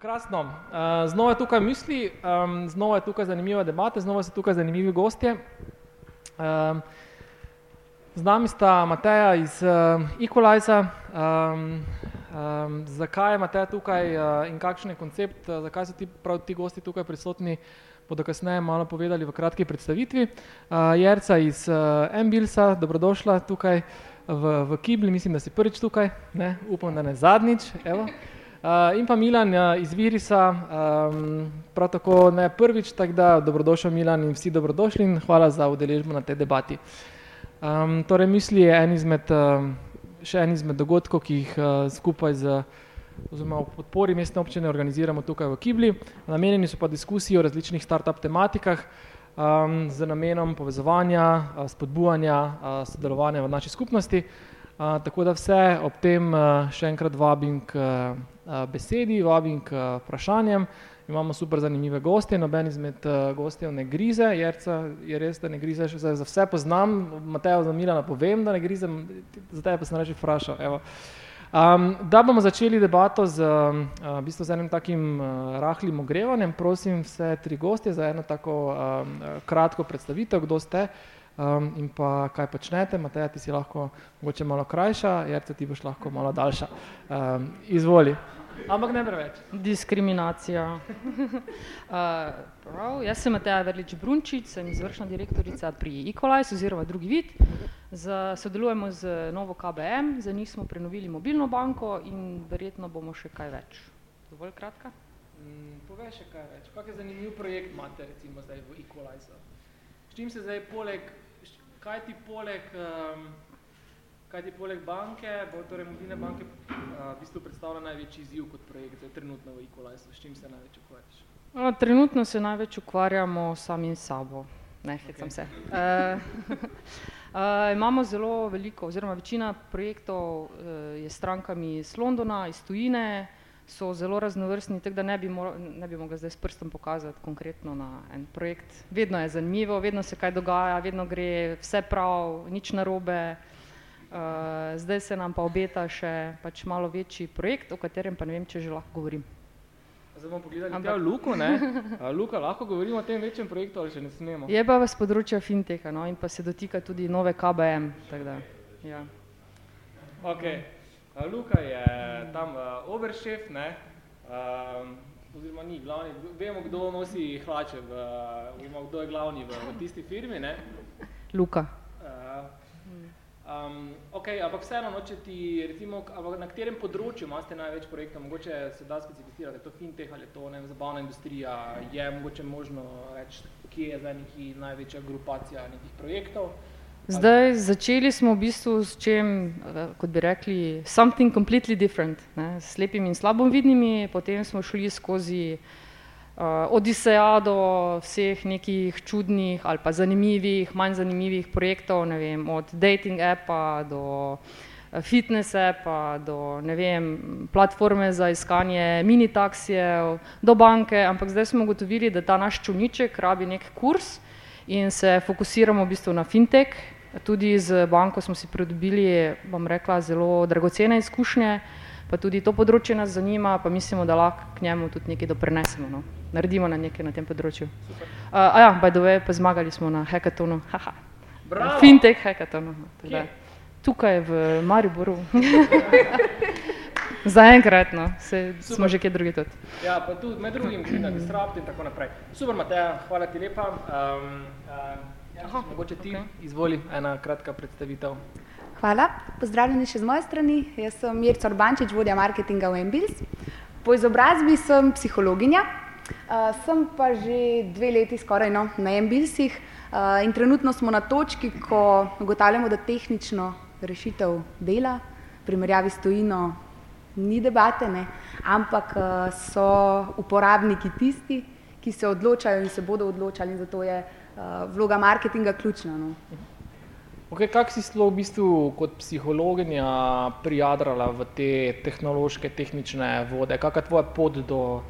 Krasno. Uh, znova je tukaj misli, znova je tukaj zanimiva debata, znova so tukaj zanimivi gostje. Z nami sta Mateja iz Equaliza. Um, um, zakaj je Mateja tukaj uh, in kakšen je koncept, zakaj so ti, prav ti gosti tukaj prisotni, bodo kasneje malo povedali v kratki predstavitvi. Jerca iz Ambilsa, dobrodošla tukaj v, v Kibli, mislim, da si prvič tukaj, ne? upam, da ne zadnjič. Evo. Uh, in pa Milan uh, iz Virisa, um, prav tako ne prvič, tako da dobrodošel Milan in vsi dobrodošli in hvala za udeležbo na tej debati. Um, torej, misli je en izmed, um, še en izmed dogodkov, ki jih uh, skupaj z oziroma v podpori mestne občine organiziramo tukaj v Kibli. Namenjeni so pa diskusiji o različnih start-up tematikah um, z namenom povezovanja, spodbujanja, sodelovanja v naši skupnosti. Uh, tako da vse ob tem uh, še enkrat vabim k uh, besedi, vabim k vprašanjem. Imamo super zanimive goste, noben izmed uh, gostjev ne grize, Jerca je res, da ne grize, za, za vse poznam, Matejo za Milana povem, da ne grize, za tebe pa sem reči vprašal. Evo. Um, da bomo začeli debato z, uh, bistvu z enim takim uh, rahlim ogrevanjem, prosim vse tri goste za eno tako um, kratko predstavitev, kdo ste um, in pa kaj počnete. Mateja, ti si lahko mogoče malo krajša, Jerca, ti boš lahko malo daljša. Um, izvoli. Ampak ne preveč. Diskriminacija. uh, prav, jaz sem Mateja Verlič Brunčič, sem izvršna direktorica pri Equalize oziroma drugi vid. Z, sodelujemo z novo KBM, za njih smo prenovili mobilno banko in verjetno bomo še kaj več. Dovolj kratka? Mm, povej še kaj več. Kak je zanimiv projekt imate recimo zdaj v Equalize? S čim se zdaj poleg, kaj ti poleg um, kaj ti poleg banke, bo torej mobilne banke a, v bistvu predstavlja največji izziv kot projekt, zdaj trenutno v Equalize, s čim se največ ukvarjaš? A, trenutno se največ ukvarjamo sami sabo, ne, hecam okay. se. Uh, uh, imamo zelo veliko, oziroma večina projektov uh, je s strankami iz Londona, iz tujine, so zelo raznovrstni, tako da ne bi, mora, ne bi mogla zdaj s prstom pokazati konkretno na en projekt. Vedno je zanimivo, vedno se kaj dogaja, vedno gre vse prav, nič narobe. Uh, zdaj se nam pa obeta še pač malo večji projekt, o katerem pa ne vem, če že lahko govorim. Zdaj bomo pogledali Ampak... Luko, ne? Luka, lahko govorimo o tem večjem projektu ali še ne smemo? Je pa z področja fintecha no? in pa se dotika tudi nove KBM. Da, ja. Ok, Luka je tam uh, overšef, ne? Uh, oziroma ni glavni, vemo, kdo nosi hlače, v, oziroma kdo je glavni v, v tisti firmi, ne? Luka. Uh, Um, ok, ampak vseeno, no, če ti, recimo, na katerem področju imate največ projektov, mogoče se da specificirati, je to fintech ali je to ne, zabavna industrija, je mogoče možno reči, kje je zdaj neki največja grupacija nekih projektov? Zdaj, ali... začeli smo v bistvu s čem, eh, kot bi rekli, something completely different, ne, s slepimi in slabomvidnimi, potem smo šli skozi uh, odiseja do vseh nekih čudnih ali pa zanimivih, manj zanimivih projektov, ne vem, od dating appa do eh, fitness appa, do ne vem, platforme za iskanje mini taksijev, do banke, ampak zdaj smo ugotovili, da ta naš čuniček rabi nek kurs in se fokusiramo v bistvu na fintech. Tudi z banko smo si pridobili, bom rekla, zelo dragocene izkušnje, pa tudi to področje nas zanima, pa mislimo, da lahko k njemu tudi nekaj doprinesemo. No naredimo na nekaj na tem področju. Uh, a ja, by the way, pa zmagali smo na hackathonu. Haha. Fintech hackathonu. Tukaj v Mariboru. Zaenkrat, no, se, smo že kje drugi tudi. Ja, pa tu med drugim tudi na Disrupt in tako naprej. Super, Mateja, hvala ti lepa. Um, um, ja, Aha, mogoče ti okay. izvoli ena kratka predstavitev. Hvala, pozdravljeni še z moje strani. Jaz sem Mirca Urbančič, vodja marketinga v Embils. Po izobrazbi sem psihologinja, Uh, sem pa že dve leti skoraj no, na Embilsih uh, in trenutno smo na točki, ko ugotavljamo, da tehnično rešitev dela, v primerjavi s tujino, ni debate, ne, ampak uh, so uporabniki tisti, ki se odločajo in se bodo odločali, zato je uh, vloga marketinga ključna. No. Okay, kako si sploh v bistvu kot psihologinja prijadrala v te tehnološke, tehnične vode? Kakšna je tvoja pot do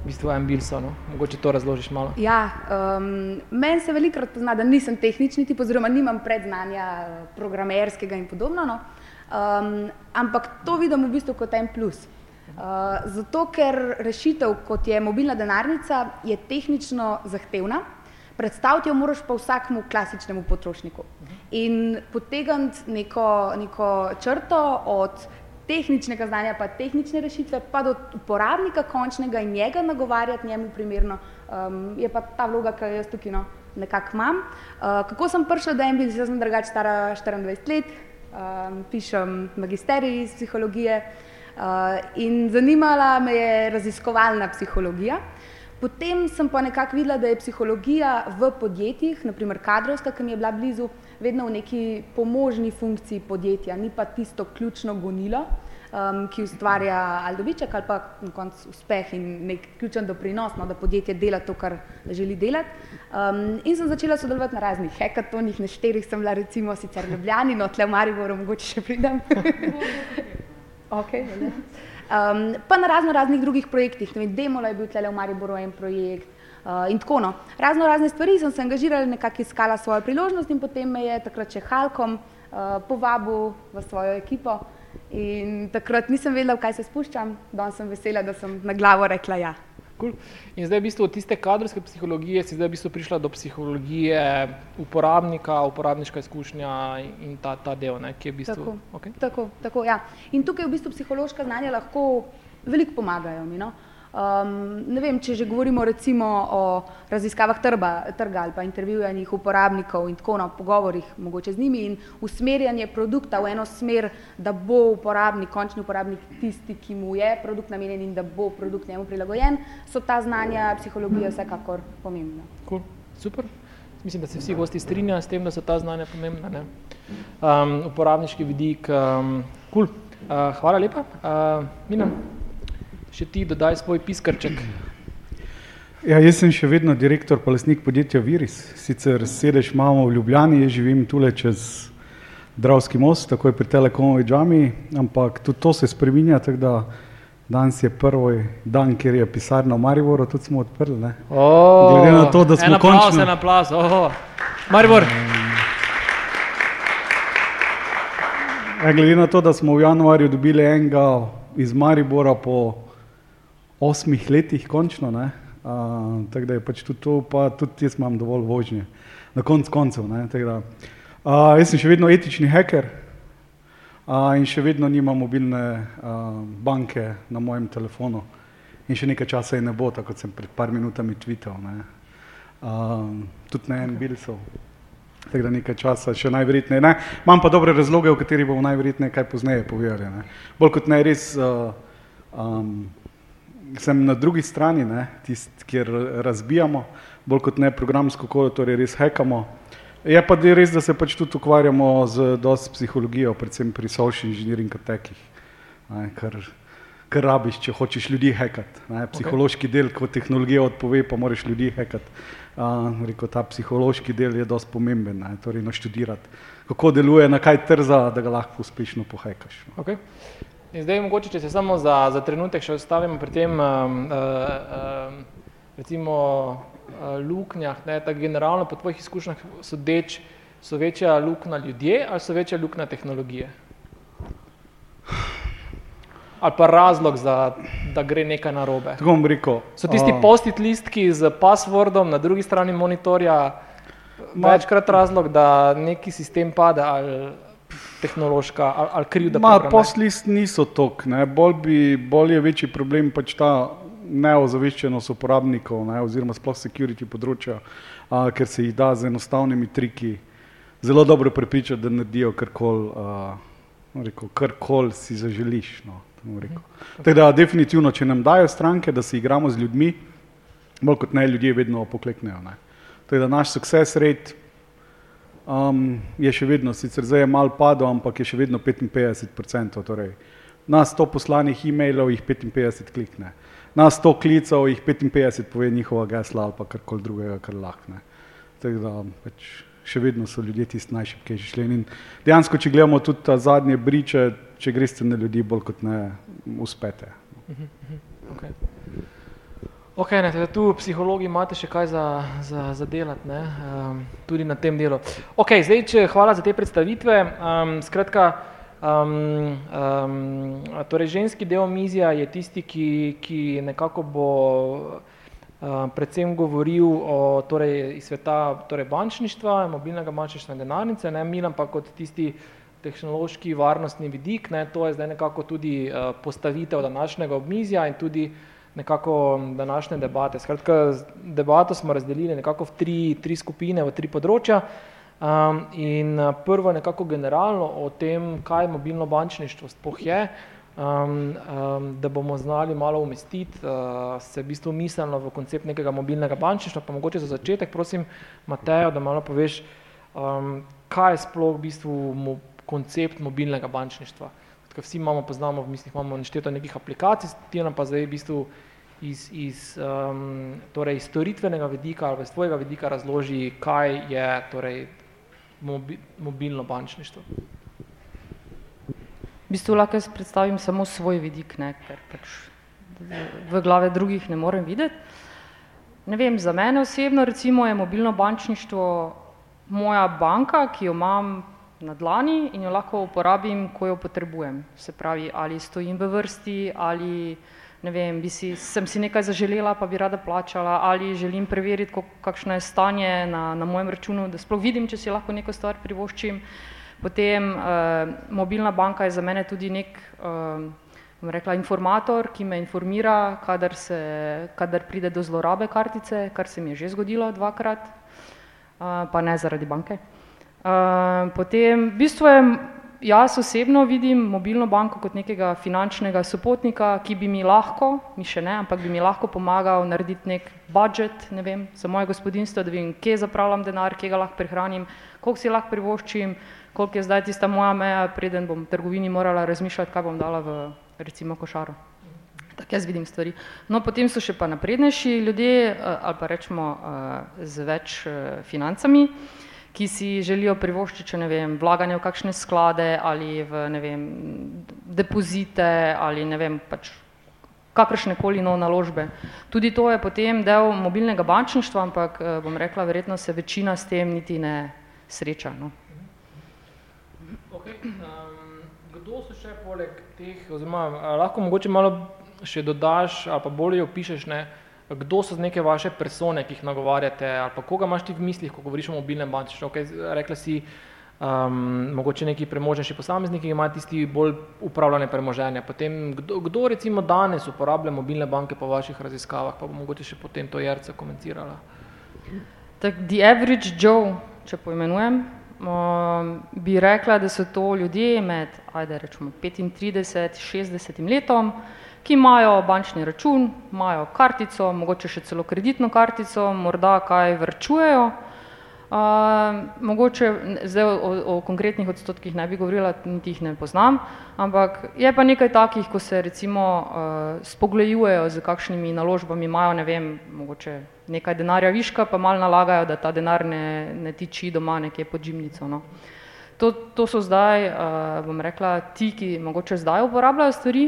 v bistvu en bilso. No? Mogoče to razložiš malo. Ja, um, meni se velikokrat pozna, da nisem tehnični tip, oziroma nimam predznanja programerskega in podobno. No? Um, ampak to vidim v bistvu kot en plus. Uh, zato, ker rešitev, kot je mobilna denarnica, je tehnično zahtevna, predstaviti jo moraš pa vsakmu klasičnemu potrošniku. In potegniti neko, neko črto od tehničnega znanja, pa tehnične rešitve, pa do uporabnika končnega in njega nagovarjati njemu primerno, um, je pa ta vloga, ki jo jaz tukaj no, nekako imam. Uh, kako sem prišla do MBL, jaz sem drugače stara 24 let, um, pišem magisterij iz psihologije uh, in zanimala me je raziskovalna psihologija. Potem sem pa nekako videla, da je psihologija v podjetjih, naprimer kadrovska, ki mi je bila blizu, vedno v neki pomožni funkciji podjetja, ni pa tisto ključno gonilo, um, ki ustvarja ali dobiček ali pa na koncu uspeh in nek ključen doprinos, no, da podjetje dela to, kar želi delati. Um, in sem začela sodelovati na raznih hekatonih, na štirih sem bila recimo sicer Ljubljani, no tle v Mariboru mogoče še pridem. okay, Um, pa na razno raznih drugih projektih, vem, Demola je bil tle v Mariboru en projekt uh, in tako no. Razno razne stvari sem se angažirala, nekako iskala svojo priložnost in potem me je takrat še Halkom uh, povabil v svojo ekipo in takrat nisem vedela, v kaj se spuščam, danes sem vesela, da sem na glavo rekla ja. Cool. In zdaj, v bistvu, od tiste kadrovske psihologije si zdaj v bistvu prišla do psihologije uporabnika, uporabniška izkušnja in ta, ta del, ne, ki je v bistvu. Tako, okay. tako, tako, ja. In tukaj v bistvu psihološka znanja lahko veliko pomagajo mi. No? Um, ne vem, če že govorimo recimo o raziskavah trba, trga ali pa intervjujanjih uporabnikov in tako na pogovorih mogoče z njimi in usmerjanje produkta v eno smer, da bo uporabnik, končni uporabnik tisti, ki mu je produkt namenjen in da bo produkt njemu prilagojen, so ta znanja psihologije vsekakor pomembna. Cool. Super. Mislim, da se vsi gosti strinjajo s tem, da so ta znanja pomembna. Um, uporabniški vidik. Um, cool. uh, hvala lepa. Uh, Mina še ti dodaj svoj piskarček. Ja, jaz sem še vedno direktor pa lasnik podjetja Viris. Sicer sedež imamo v Ljubljani, jaz živim tule čez Dravski most, takoj pri Telekomovi džami, ampak tudi to se spreminja, tako da danes je prvi dan, kjer je pisarna v Mariboru, tudi smo odprli. Ne? Oh, Glede na to, da smo končno... En aplavz, oh. Maribor. Ja, glede na to, da smo v januarju dobili enega iz Maribora po osmih letih, končno. Uh, tako da je pač tudi to, pa tudi jaz imam dovolj vožnje, na konc koncev. Da, uh, jaz sem še vedno etični hacker uh, in še vedno nimam mobilne uh, banke na mojem telefonu. In še nekaj časa je ne bo, tako kot sem pred par minutami tvital. Uh, tudi na en bil so. Tako da nekaj časa še najverjetneje ne. Imam pa dobre razloge, o katerih bomo najverjetneje kaj pozneje povedali. Ne. Bolj kot ne res. Uh, um, sem na drugi strani, tist, kjer razbijamo, bolj kot ne programsko kolo, torej res hekamo. Je pa res, da se pač tudi ukvarjamo z dosti psihologijo, predvsem pri social engineering attackih, kar, kar rabiš, če hočeš ljudi hekati. Psihološki okay. del, ko tehnologija odpove, pa moraš ljudi hekati. Uh, rekel, ta psihološki del je dosti pomemben, ne, torej naštudirati, kako deluje, na kaj trza, da ga lahko uspešno pohekaš. Okay. In zdaj, mogoče, če se samo za, za trenutek še ostavimo pri tem, um, uh, uh, recimo, uh, luknjah, ne, tako generalno po tvojih izkušnjah sodeč, so večja luknja ljudje ali so večja luknja tehnologije? Ali pa razlog, za, da gre nekaj narobe? Tako bom rekel. So tisti uh, post-it listki z passwordom na drugi strani monitorja ma, večkrat razlog, da neki sistem pade ali tehnološka ali, ali krivda. Poslist niso tok, bolj, bi, bolj je večji problem pač ta neozaveščenost uporabnikov ne, oziroma sploh security področja, a, ker se jih da z enostavnimi triki zelo dobro prepričati, da naredijo karkoli kar si zaželiš. No, mhm. Teda, definitivno, če nam dajo stranke, da se igramo z ljudmi, bolj kot ne, ljudje vedno pokleknejo. Teda, naš success rate um, je še vedno, sicer zdaj je mal padel, ampak je še vedno 55%. Torej, na 100 poslanih e-mailov jih 55 klikne, na 100 klicev jih 55 pove njihova gesla ali pa karkoli drugega, kar lahne. Tako da pač še vedno so ljudje tisti najšipkejši členi. In dejansko, če gledamo tudi ta zadnje briče, če greste na ljudi, bolj kot ne uspete. Mhm, mhm, okay. Ok, ne, tu psihologi imate še kaj za, za, za delati, um, tudi na tem delu. Ok, zdaj, če hvala za te predstavitve. Um, skratka, Um, um, torej, ženski del omizja je tisti, ki, ki nekako bo uh, predvsem govoril o torej, sveta torej bančništva, mobilnega bančništva in denarnice, ne Milan pa kot tisti tehnološki varnostni vidik, ne, to je zdaj nekako tudi uh, postavitev današnjega omizja in tudi nekako današnje debate. Skratka, debato smo razdelili nekako v tri, tri skupine, v tri področja. Um, in uh, prvo nekako generalno o tem, kaj mobilno bančništvo sploh je, um, um, da bomo znali malo umestiti uh, se v bistvu miselno v koncept nekega mobilnega bančništva, pa mogoče za začetek, prosim, Matejo, da malo poveš, um, kaj je sploh v bistvu mo koncept mobilnega bančništva. Tako vsi imamo, poznamo, v mislih imamo nešteto nekih aplikacij, ti nam pa zdaj v bistvu iz, iz um, torej storitvenega vidika ali iz tvojega vidika razloži, kaj je torej mobi, mobilno bančništvo? V bistvu lahko jaz predstavim samo svoj vidik, ne, ker pač v glave drugih ne morem videti. Ne vem, za mene osebno recimo je mobilno bančništvo moja banka, ki jo imam na dlani in jo lahko uporabim, ko jo potrebujem. Se pravi, ali stojim v vrsti, ali ne vem, bi si, sem si nekaj zaželela, pa bi rada plačala, ali želim preveriti, kakšno je stanje na, na mojem računu, da sploh vidim, če si lahko neko stvar privoščim. Potem eh, mobilna banka je za mene tudi nek, eh, bom rekla, informator, ki me informira, kadar, se, kadar pride do zlorabe kartice, kar se mi je že zgodilo dvakrat, eh, pa ne zaradi banke. Eh, potem, v bistvu je jaz osebno vidim mobilno banko kot nekega finančnega sopotnika, ki bi mi lahko, mi še ne, ampak bi mi lahko pomagal narediti nek budžet, ne vem, za moje gospodinstvo, da vem, kje zapravljam denar, kje ga lahko prihranim, koliko si lahko privoščim, koliko je zdaj tista moja meja, preden bom v trgovini morala razmišljati, kaj bom dala v recimo košaro. Tako jaz vidim stvari. No, potem so še pa naprednejši ljudje, eh, ali pa rečemo eh, z več eh, financami, ki si želijo privoščiti, če ne vem, vlaganje v kakšne sklade ali v, ne vem, depozite ali ne vem, pač kakršne koli nov naložbe. Tudi to je potem del mobilnega bančništva, ampak eh, bom rekla, verjetno se večina s tem niti ne sreča. No. Okay. Kdo so še poleg teh, oziroma lahko mogoče malo še dodaš ali pa bolje opišeš, ne, uh, kdo so neke vaše persone, ki jih nagovarjate, ali pa koga imaš ti v mislih, ko govoriš o mobilnem bančništvu. Okay, rekla si, um, mogoče neki premožnejši posamezniki, ki imajo tisti bolj upravljane premoženje. Potem, kdo, kdo recimo danes uporablja mobilne banke po vaših raziskavah, pa bo mogoče še potem to Jerca komentirala. Tak, the average Joe, če poimenujem, um, bi rekla, da so to ljudje med, ajde rečemo, 35, 60 letom, ki imajo bančni račun, imajo kartico, mogoče še celo kreditno kartico, morda kaj vrčujejo. Uh, mogoče zdaj o, o konkretnih odstotkih ne bi govorila, niti jih ne poznam, ampak je pa nekaj takih, ko se recimo uh, spoglejujejo z kakšnimi naložbami, imajo ne vem, mogoče nekaj denarja viška, pa malo nalagajo, da ta denar ne, ne tiči doma nekje pod žimnico. No. To, to so zdaj, uh, bom rekla, ti, ki mogoče zdaj uporabljajo stvari,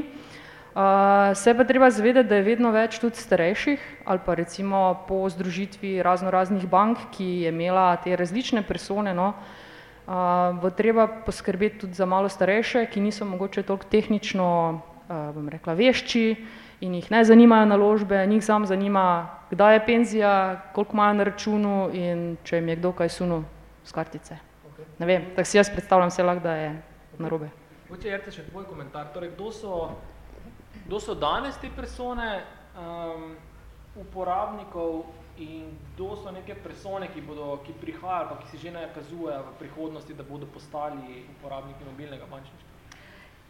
uh, se pa treba zavedati, da je vedno več tudi starejših ali pa recimo po združitvi razno raznih bank, ki je imela te različne persone, no, uh, bo treba poskrbeti tudi za malo starejše, ki niso mogoče toliko tehnično, uh, bom rekla, vešči in jih ne zanimajo naložbe, njih sam zanima, kdaj je penzija, koliko imajo na računu in če jim je kdo kaj sunul z kartice. Okay. Ne vem, tako si jaz predstavljam vse lahko, da je narobe. Hoče Jerte še tvoj komentar, torej kdo so kdo so danes te persone um, uporabnikov in kdo so neke persone, ki, bodo, ki prihajajo, pa ki si že nakazujejo v prihodnosti, da bodo postali uporabniki mobilnega bančništva?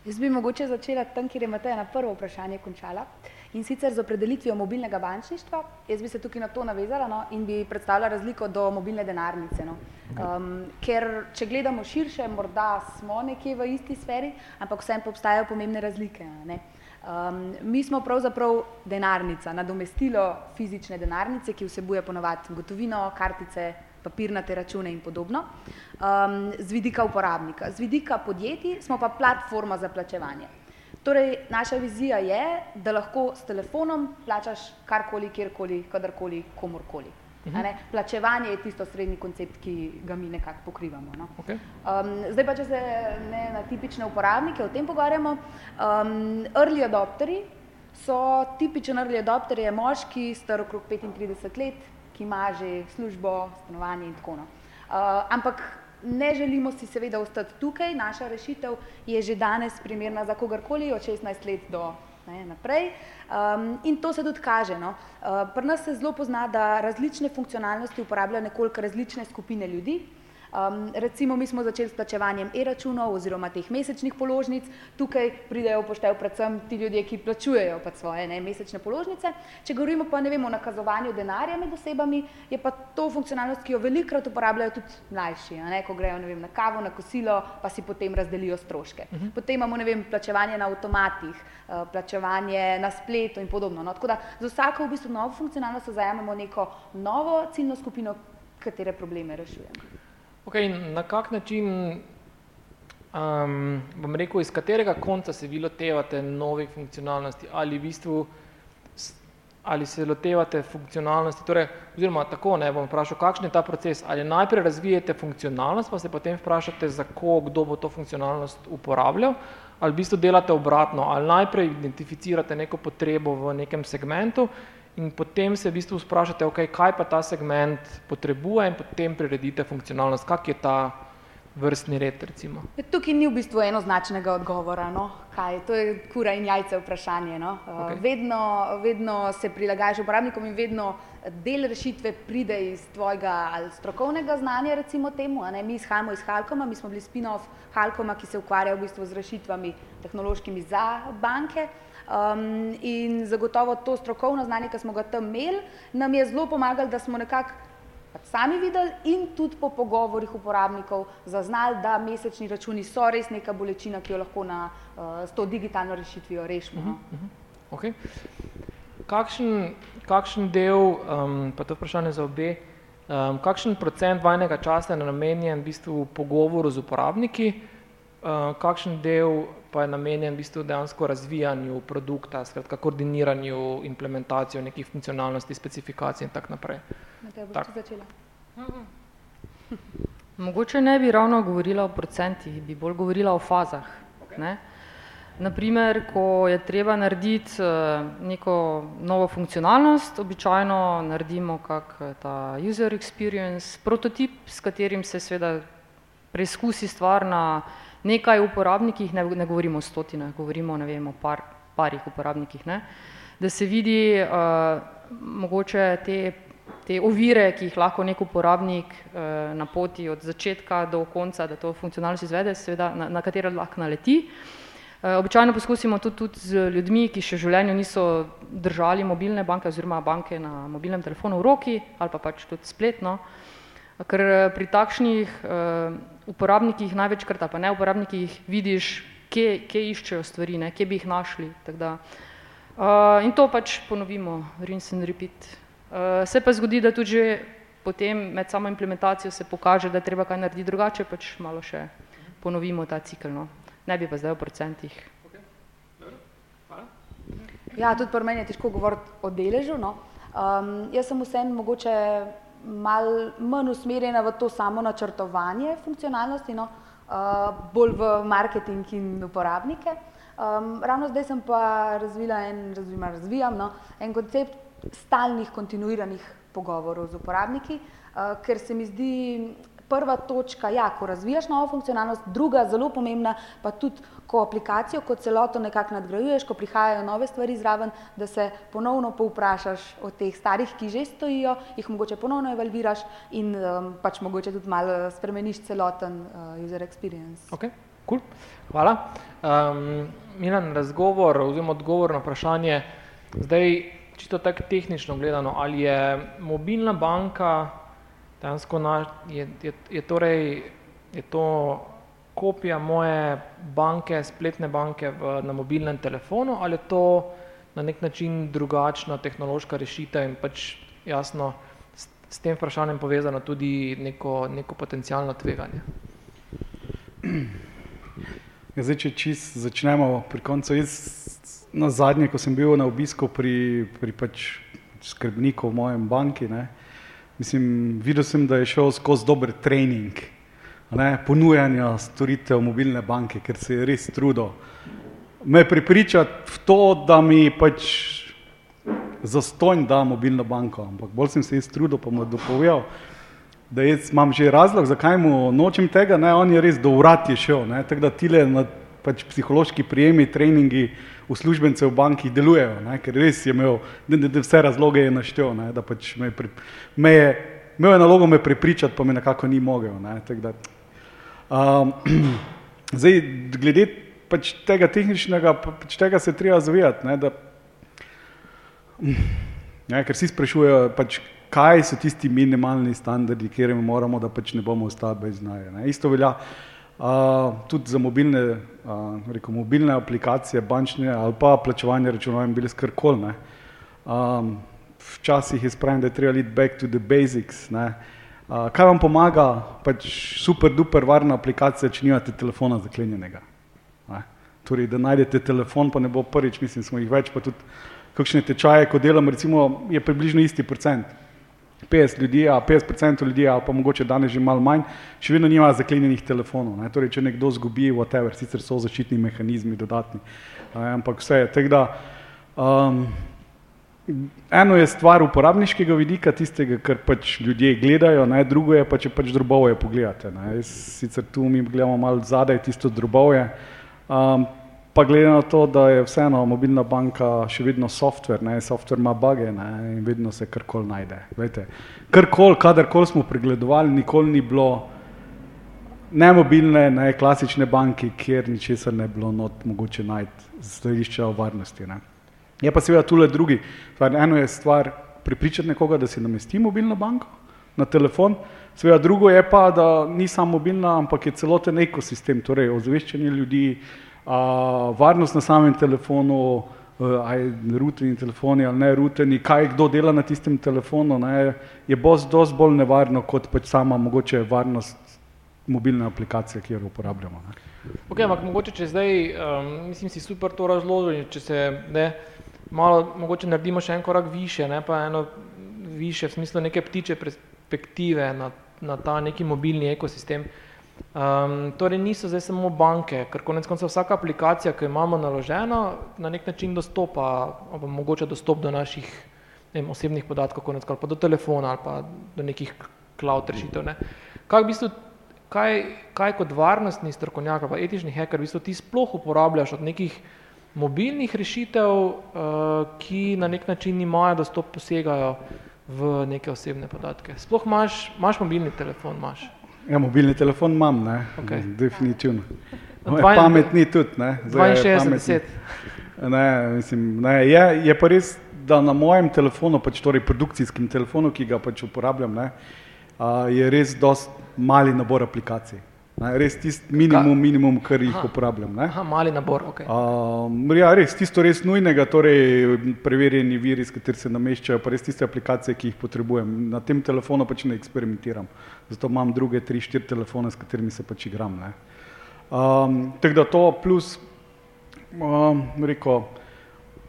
Jaz bi mogoče začela tam, kjer je Mateja na prvo vprašanje končala in sicer z opredelitvijo mobilnega bančništva. Jaz bi se tukaj na to navezala no, in bi predstavila razliko do mobilne denarnice. No. Um, ker če gledamo širše, morda smo nekje v isti sferi, ampak vsem pa obstajajo pomembne razlike. Ne. Um, mi smo pravzaprav denarnica, nadomestilo fizične denarnice, ki vsebuje ponovadi gotovino, kartice, papirnate račune in podobno, um, z vidika uporabnika. Z vidika podjetij smo pa platforma za plačevanje. Torej, naša vizija je, da lahko s telefonom plačaš karkoli, kjerkoli, kadarkoli, komorkoli. Uh -huh. Plačevanje je tisto srednji koncept, ki ga mi nekako pokrivamo. No? Okay. Um, zdaj pa, če se ne na tipične uporabnike o tem pogovarjamo, um, early adopteri so tipičen early adopter, je moški, star okrog 35 let, ki ima že službo, stanovanje in tako naprej. Uh, ampak ne želimo si seveda ostati tukaj, naša rešitev je že danes primerna za kogarkoli od 16 let do ne, naprej. Um, in to se tudi kaže. No. Uh, pri nas se zelo pozna, da različne funkcionalnosti uporabljajo nekoliko različne skupine ljudi. Um, recimo, mi smo začeli s plačevanjem e-računov oziroma teh mesečnih položnic. Tukaj pridejo upoštev predvsem ti ljudje, ki plačujejo pa svoje ne, mesečne položnice. Če govorimo pa ne vem o nakazovanju denarja med osebami, je pa to funkcionalnost, ki jo velikrat uporabljajo tudi mlajši, ne, ko grejo vem, na kavo, na kosilo, pa si potem razdelijo stroške. Uh mhm. -huh. Potem imamo vem, plačevanje na avtomatih, uh, plačevanje na spletu in podobno. No. Tako da za vsako v bistvu novo funkcionalnost zajamemo neko novo ciljno skupino, katere probleme rešujemo. Okay, na kak način, um, bom rekel, iz katerega konca se vi lotevate novih funkcionalnosti? Ali v bistvu ali se lotevate funkcionalnosti, torej, oziroma tako ne bom vprašal, kakšen je ta proces, ali najprej razvijete funkcionalnost, pa se potem vprašate, za ko, kdo bo to funkcionalnost uporabljal, ali v bistvu delate obratno, ali najprej identificirate neko potrebo v nekem segmentu in potem se v bistvu vprašate, okay, kaj pa ta segment potrebuje in potem priredite funkcionalnost, kak je ta vrstni red. Recimo. Tukaj ni v bistvu enoznačnega odgovora, no? kaj to je kura in jajce vprašanje. No? Okay. Vedno, vedno se prilagajaš uporabnikom in vedno del rešitve pride iz tvojega ali strokovnega znanja, recimo temu. Mi izhajamo iz Halkoma, mi smo bili spin-off Halkoma, ki se ukvarja v bistvu z rešitvami tehnološkimi za banke. Um, in zagotovo to strokovno znanje, ki smo ga tam imeli, nam je zelo pomagalo, da smo nekako pač sami videli in tudi po pogovorih uporabnikov zaznali, da mesečni računi so res neka bolečina, ki jo lahko na, uh, s to digitalno rešitvijo rešimo. Uh -huh, uh -huh. okay. kakšen, kakšen del, um, pa to vprašanje za obe, um, kakšen procent vajnega časa je namenjen v bistvu pogovoru z uporabniki, uh, kakšen del pa je namenjen v bistvu dejansko razvijanju produkta, skratka koordiniranju, implementacijo nekih funkcionalnosti, specifikacij in tako naprej. Tak. začela. Mogoče ne bi ravno govorila o procentih, bi bolj govorila o fazah. Okay. Ne? Naprimer, ko je treba narediti eh, neko novo funkcionalnost, običajno naredimo kak eh, ta user experience, prototip, s katerim se seveda preizkusi stvar na nekaj uporabnikih, ne, ne govorimo o stotinah, govorimo ne vem, o par, parih uporabnikih, ne, da se vidi uh, mogoče te, te ovire, ki jih lahko nek uporabnik uh, na poti od začetka do konca, da to funkcionalnost izvede, seveda, na, na katero lahko naleti. Uh, običajno poskusimo tudi, tudi z ljudmi, ki še v življenju niso držali mobilne banke oziroma banke na mobilnem telefonu v roki ali pa pač tudi spletno, ker pri takšnih uh, uporabnikih največkrat, pa ne uporabnikih, vidiš, kje, kje iščejo stvari, ne, kje bi jih našli. Da, uh, in to pač ponovimo, rinse and repeat. Uh, se pa zgodi, da tudi potem med samo implementacijo se pokaže, da je treba kaj narediti drugače, pač malo še ponovimo ta cikl. No. Ne bi pa zdaj o procentih. Ja, tudi pri meni je težko govoriti o deležu. No. Um, jaz sem vsem mogoče mal manj usmerjena v to samo načrtovanje funkcionalnosti, no, uh, bolj v marketing in uporabnike. Um, ravno zdaj sem pa razvila en, razvima, razvijam, no, en koncept stalnih, kontinuiranih pogovorov z uporabniki, uh, ker se mi zdi prva točka, ja, ko razvijaš novo funkcionalnost, druga zelo pomembna, pa tudi ko aplikacijo kot celoto nekako nadgrajuješ, ko prihajajo nove stvari zraven, da se ponovno povprašaš o teh starih, ki že stojijo, jih mogoče ponovno evalviraš in um, pač mogoče tudi malo spremeniš celoten uh, user experience. Ok, cool. Hvala. Um, Milan, razgovor oziroma odgovor na vprašanje, zdaj čisto tako tehnično gledano, ali je mobilna banka Dejansko na, je, je, je, torej, je to kopija moje banke, spletne banke v, na mobilnem telefonu ali je to na nek način drugačna tehnološka rešitev in pač jasno s, s tem vprašanjem povezano tudi neko, neko potencijalno tveganje. Ja, zdaj, če čist začnemo pri koncu, jaz na zadnje, ko sem bil na obisku pri, pri pač skrbniku v mojem banki, ne, Mislim, videl sem, da je šel skozi dober trening ne, ponujanja storitev mobilne banke, ker se je res trudil. Me pripričati v to, da mi pač zastojn da mobilno banko, ampak bolj sem se jaz trudil, pa mu je dopovedal, da jaz imam že razlog, zakaj mu nočem tega, ne, on je res do vrat je šel, ne, tako da tile na pač psihološki prijemi, treningi uslužbencev v banki delujejo, ne, ker res je imel, da, da vse razloge je naštel, ne, da pač me, pri, me je, imel je nalogo me prepričati, pa me nekako ni mogel. Ne, um, zdaj, glede pač tega tehničnega, pač tega se treba zavedati, ne, da, ne, ker si sprašujejo, pač, kaj so tisti minimalni standardi, kjer moramo, da pač ne bomo ostali brez znaja. Isto velja uh, tudi za mobilne, uh, rekel, mobilne aplikacije, bančne ali pa plačevanje računov in bili skrkoli. Um, včasih je spravljeno, da je treba iti back to the basics. Ne. Uh, kaj vam pomaga, pač super, duper varna aplikacija, če nimate telefona zaklenjenega. Ne. Torej, da najdete telefon, pa ne bo prvič, mislim, smo jih več, pa tudi kakšne tečaje, ko delam, recimo, je približno isti procent. 50 ljudi, a 50% ljudi, ali pa mogoče danes že malo manj, še vedno nima zaklenjenih telefonov. Ne? Torej, če nekdo zgubi, whatever, sicer so zaščitni mehanizmi dodatni, ne? ampak vse je. Tako da, um, eno je stvar uporabniškega vidika, tistega, kar pač ljudje gledajo, ne? drugo je pa, če pač drobove pogledate. Ne? Jaz, sicer tu mi gledamo malo zadaj tisto drobove, um, pa glede na to, da je vseeno mobilna banka še vedno softver, ne, softver ima bage ne, in vedno se karkoli najde. Vete, karkoli, kadarkoli smo pregledovali, nikoli ni bilo ne mobilne, ne klasične banke, kjer ničesar ne bilo not mogoče najti z stališča o varnosti. Ne. Je pa seveda tule drugi, stvar, eno je stvar pripričati nekoga, da si namesti mobilno banko na telefon, seveda drugo je pa, da ni samo mobilna, ampak je celoten ekosistem, torej ozveščanje ljudi, uh, varnost na samem telefonu, uh, aj ruteni telefoni ali ne ruteni, kaj kdo dela na tistem telefonu, ne, je dosti bolj nevarno kot pač sama mogoče varnost mobilne aplikacije, ki jo uporabljamo. Ne. Ok, ampak mogoče če zdaj, um, mislim si super to razložil, če se ne, malo mogoče naredimo še en korak više, ne, pa eno više v smislu neke ptiče perspektive na, na ta neki mobilni ekosistem. Um, torej niso zdaj samo banke, ker konec konca vsaka aplikacija, ki jo imamo naloženo, na nek način dostopa, ali mogoče dostop do naših vem, osebnih podatkov, konec konca pa do telefona ali pa do nekih cloud rešitev. Ne. Kaj, v bistvu, kaj, kaj kot varnostni strokovnjak ali etični hacker v bistvu ti sploh uporabljaš od nekih mobilnih rešitev, uh, ki na nek način imajo dostop, posegajo v neke osebne podatke. Sploh imaš, imaš mobilni telefon, imaš. Ja, mobilni telefon imam, ne, okay. definitivno. Pametni tudi, ne. 62. Ne, mislim, ne, je, je pa res, da na mojem telefonu, pač torej produkcijskem telefonu, ki ga pač uporabljam, ne, a, je res dost mali nabor aplikacij. Ne, res tisti minimum, minimum, kar jih aha, uporabljam. Ne. Aha, mali nabor, ok. A, ja, res, tisto res nujnega, torej preverjeni viri, s kateri se nameščajo, pa res tiste aplikacije, ki jih potrebujem. Na tem telefonu pač ne eksperimentiram zato imam druge tri, štiri telefone, s katerimi se pač igram. Um, tako da to plus, um, reko,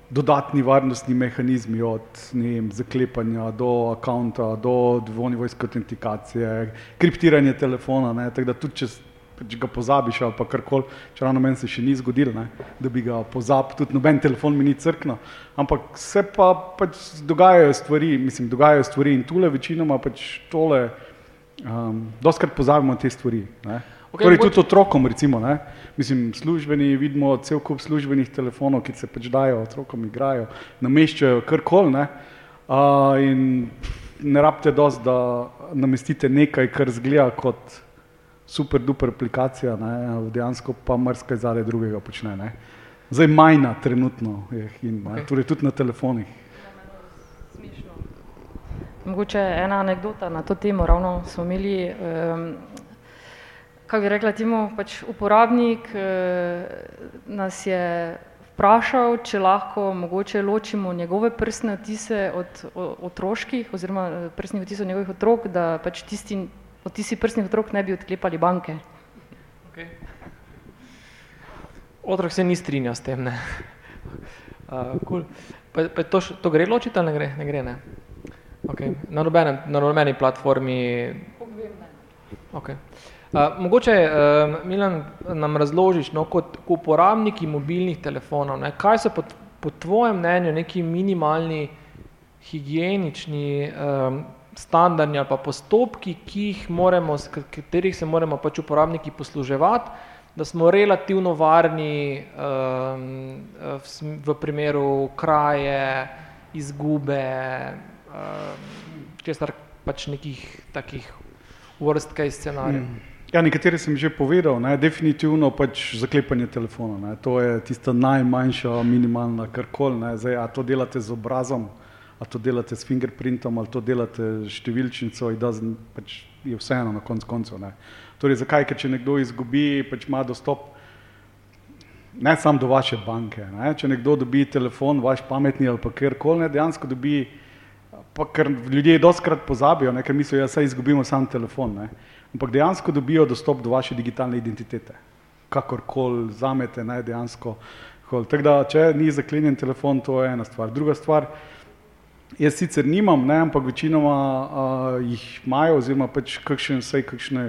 dodatni varnostni mehanizmi od vem, zaklepanja do akonta, do dvonivojske autentikacije, kriptiranje telefona, ne, tako da tudi če pač ga pozabiš ali pa karkoli, če ravno meni se še ni zgodilo, ne, da bi ga pozabil, tudi noben telefon mi ni crkno, ampak se pa pač dogajajo stvari, mislim, dogajajo stvari in tule večinoma pač tole, Um, Doskrat pozabimo te stvari. Okay, torej, tudi otrokom, recimo, ne? mislim, službeni, vidimo cel kup službenih telefonov, ki se pač dajo otrokom, igrajo, nameščajo karkoli. Ne? Uh, in ne rabite dosti, da namestite nekaj, kar zgleda kot super, duper aplikacija, ne? dejansko pa marsikaj zadaj drugega počne. Ne? Zdaj majna trenutno je in okay. torej tudi na telefonih. Mogoče ena anekdota na to temo, ravno smo imeli, um, kako bi rekla, timo, pač uporabnik uh, nas je vprašal, če lahko mogoče ločimo njegove prstne otise od otroških oziroma eh, prstnih otisov njegovih otrok, da pač tisti otisi prstnih otrok ne bi odklepali banke. Okay. Otrok se ni strinjal s tem, ne. Uh, cool. pa, pa to, to gre ločiti ali ne gre? Ne gre, ne? Okay. Na, nobenem, na nobeni platformi. Okay. Uh, mogoče, uh, Milan, nam razložiš, no, kot uporabniki mobilnih telefonov, ne, kaj so po, po tvojem mnenju neki minimalni higienični um, standardi ali pa postopki, ki jih moramo, katerih se moramo pač uporabniki posluževati, da smo relativno varni um, v, v primeru kraje, izgube, česar pač nekih takih worst case scenarijev. Mm. Ja, nekatere sem že povedal, ne, definitivno pač zaklepanje telefona. Ne, to je tista najmanjša, minimalna karkoli. A to delate z obrazom, a to delate s fingerprintom, ali to delate s številčnico, in pač je vseeno na koncu koncev. Torej, zakaj? Ker če nekdo izgubi, pač ima dostop ne samo do vaše banke. Ne? Če nekdo dobi telefon, vaš pametni ali pa kjerkoli, dejansko dobi, pa ker ljudje doskrat pozabijo, ne? ker mislijo, da ja, se izgubimo sam telefon. Ne? Ampak dejansko dobijo dostop do vaše digitalne identitete. Kakorkoli zamete, naj dejansko. Tako da, če ni zaklenjen telefon, to je ena stvar. Druga stvar, jaz sicer nimam, ne, ampak večinoma uh, jih imajo, oziroma pač kakšen, vsej kakšne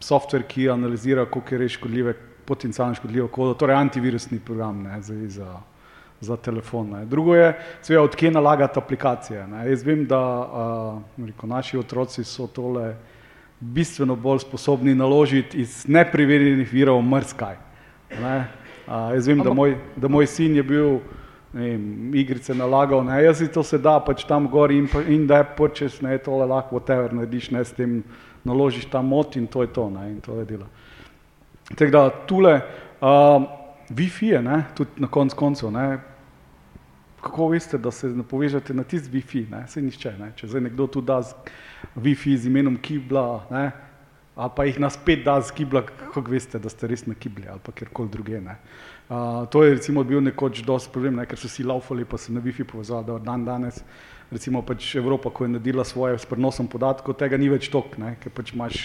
softver, ki analizira, koliko je res škodljive, potencialno škodljivo kodo, torej antivirusni program ne, za, za, za telefon. Ne. Drugo je, seveda, odkje nalagati aplikacije. Ne. Jaz vem, da uh, rekel, naši otroci so tole bistveno bolj sposobni naložiti iz nepreverjenih virov mrskaj. Ne. Uh, jaz vem, da moj, da moj sin je bil vem, igrice nalagal, ne, jaz si to se da, pač tam gor in, in da je počeš, ne, tole lahko whatever narediš, ne, s tem naložiš ta mot in to je to, ne, in to je delo. Tako da tule, uh, Wi-Fi je, ne, tudi na konc koncev, ne, kako veste, da se ne povežete na tisti Wi-Fi, ne, se nišče, ne, če zdaj nekdo tu da z Wi-Fi z imenom Kibla, ne, ali pa jih nas pet da z Kibla, kako veste, da ste res na Kibli ali pa kjerkoli druge, ne. Uh, to je recimo bil nekoč dosti problem, ne, ker so si laufali, pa se na Wi-Fi povezali, da dan danes, recimo pač Evropa, ko je naredila svoje s prenosom podatkov, tega ni več tok, ne, ker pač imaš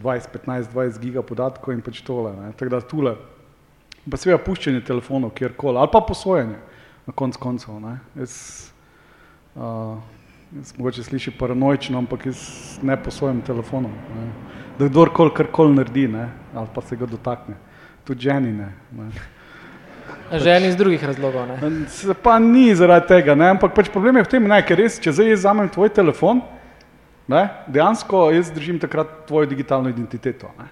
20, 15, 20 giga podatkov in pač tole, ne, tako da tule, pa seveda puščanje telefonov kjerkoli, ali pa posojanje na konc koncev, ne, jaz, uh, jaz mogoče sliši paranoično, ampak jaz ne posojam telefonom, ne, da kdorkoli karkoli naredi, ne, ali pa se ga dotakne, tudi ženi ne. ne. Ženi iz drugih razlogov. Ne? Pa ni zaradi tega, ne? ampak pač problem je v tem, ne? ker res, če zdaj vzamem tvoj telefon, ne? dejansko jaz držim takrat tvojo digitalno identiteto. Ne?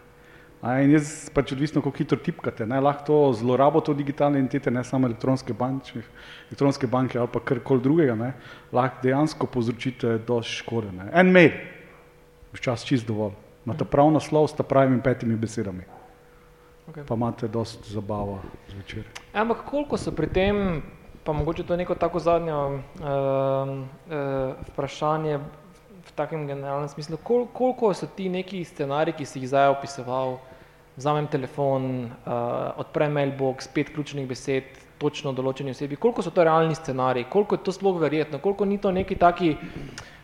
In jaz pač odvisno, kako hitro tipkate, ne? lahko to zlorabo to digitalne identitete, ne samo elektronske, bančne, elektronske banke ali pa karkoli drugega, ne? lahko dejansko povzročite dosti škode. Ne? En mail, včasih čist dovolj, imate prav naslov s ta pravimi petimi besedami. Okay. Pa imate dosti zabava zvečer. Ampak koliko so pri tem, pa mogoče to je neko tako zadnje uh, uh, vprašanje v takem generalnem smislu, kol, koliko so ti neki scenariji, ki si jih zdaj opisoval, vzamem telefon, uh, odprem mailbox, pet ključnih besed, točno določeni osebi, koliko so to realni scenariji, koliko je to sploh verjetno, koliko ni to neki taki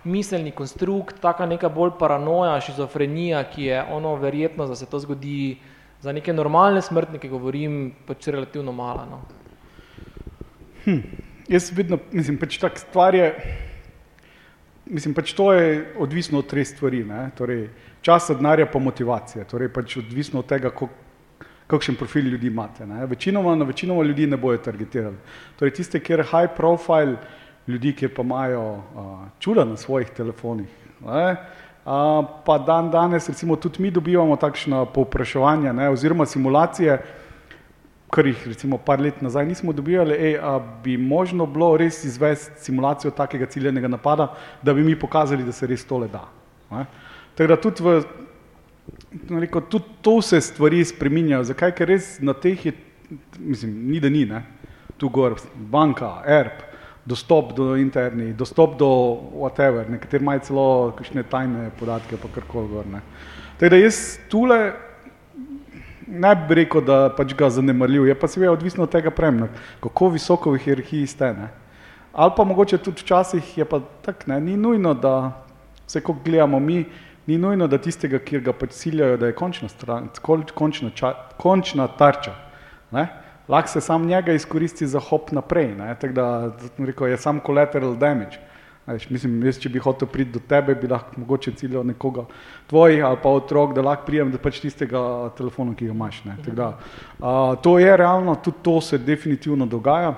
miselni konstrukt, taka neka bolj paranoja, šizofrenija, ki je ono verjetno, da se to zgodi za neke normalne smrtnike govorim pač relativno malo. No. Hm. Jaz vedno, mislim, pač tak stvar je, mislim, pač to je odvisno od treh stvari, ne, torej časa, denarja pa motivacija, torej pač odvisno od tega, kakšen profil ljudi imate, ne. Večinoma, na večinoma ljudi ne bojo targetirali. Torej tiste, kjer high profile ljudi, ki pa imajo uh, čuda na svojih telefonih, ne, pa dan danes recimo tudi mi dobivamo takšna povpraševanja ne, oziroma simulacije, kar jih recimo par let nazaj nismo dobivali, ej, a bi možno bilo res izvesti simulacijo takega ciljenega napada, da bi mi pokazali, da se res tole da. Ne. Tako da tudi, v, rekel, tudi to se stvari spreminjajo, zakaj, ker res na teh je, mislim, ni da ni, ne, tu gor, banka, ERP, dostop do interni, dostop do whatever, nekateri imajo celo kakšne tajne podatke, pa karkoli gor. Ne. Tako da jaz tule ne bi rekel, da pač ga zanemarljiv, je pa seveda odvisno od tega premna, kako visoko v hierarhiji ste. Ne. Ali pa mogoče tudi včasih je pa tak, ne, ni nujno, da vse, ko gledamo mi, ni nujno, da tistega, kjer ga pač ciljajo, da je končna, stran, končna, ča, končna tarča. Ne lahko se sam njega izkoristi za hop naprej, tako da rekel, je sam collateral damage. Veš, mislim, jaz, če bi hotel priti do tebe, bi lahko mogoče ciljal nekoga tvojih ali pa otrok, da lahko prijem pač tistega telefona, ki ga imaš. Ne. A, to je realno, tudi to se definitivno dogaja,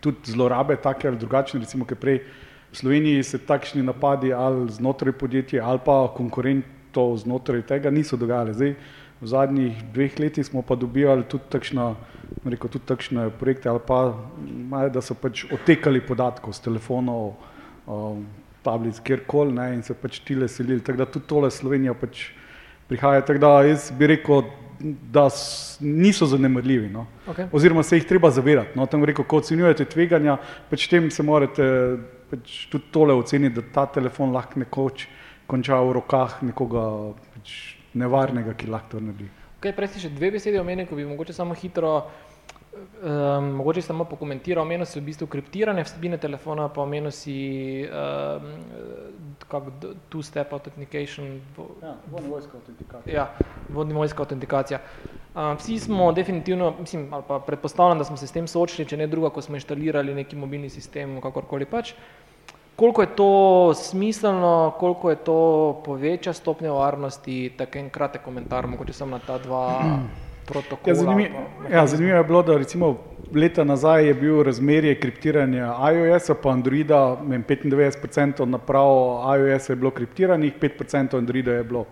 tudi zlorabe take ali drugačne, recimo, ki prej v Sloveniji se takšni napadi ali znotraj podjetja ali pa konkurentov znotraj tega niso dogajali. Zdaj, v zadnjih dveh letih smo pa dobivali tudi takšna, rekel, tudi takšne projekte ali pa, da so pač otekali podatkov z telefonov, um, tablic, kjerkoli ne, in se pač tile selili. Tako da tudi tole Slovenija pač prihaja. Tako da jaz bi rekel, da niso zanemrljivi. No. Okay. Oziroma se jih treba zavedati. No. Tam rekel, ko ocenjujete tveganja, pač tem se morate pač tudi tole oceniti, da ta telefon lahko nekoč konča v rokah nekoga pač nevarnega, ki lahko to naredi. Okay, prej si še dve besede omenil, ko bi mogoče samo hitro, um, mogoče samo pokomentiral. Omenil si v bistvu kriptirane vsebine telefona, pa omenil si um, kako d- two-step authentication. vo- Ja, vodnivojska autentikacija. Ja, vodnivojska autentikacija. Um, vsi smo definitivno, mislim, ali pa predpostavljam, da smo se s tem soočili, če ne druga, ko smo inštalirali neki mobilni sistem, kakorkoli pač. Koliko je to smiselno, koliko je to poveča stopnjo varnosti, tak en kratek komentar, mogoče samo na ta dva protokola. Ja, zanimivo, pa- ja, zanimivo je bilo, da recimo leta nazaj je bil razmerje kriptiranja iOS-a pa Androida, vem, 95% naprav iOS-a je bilo kriptiranih, 5% Androida je bilo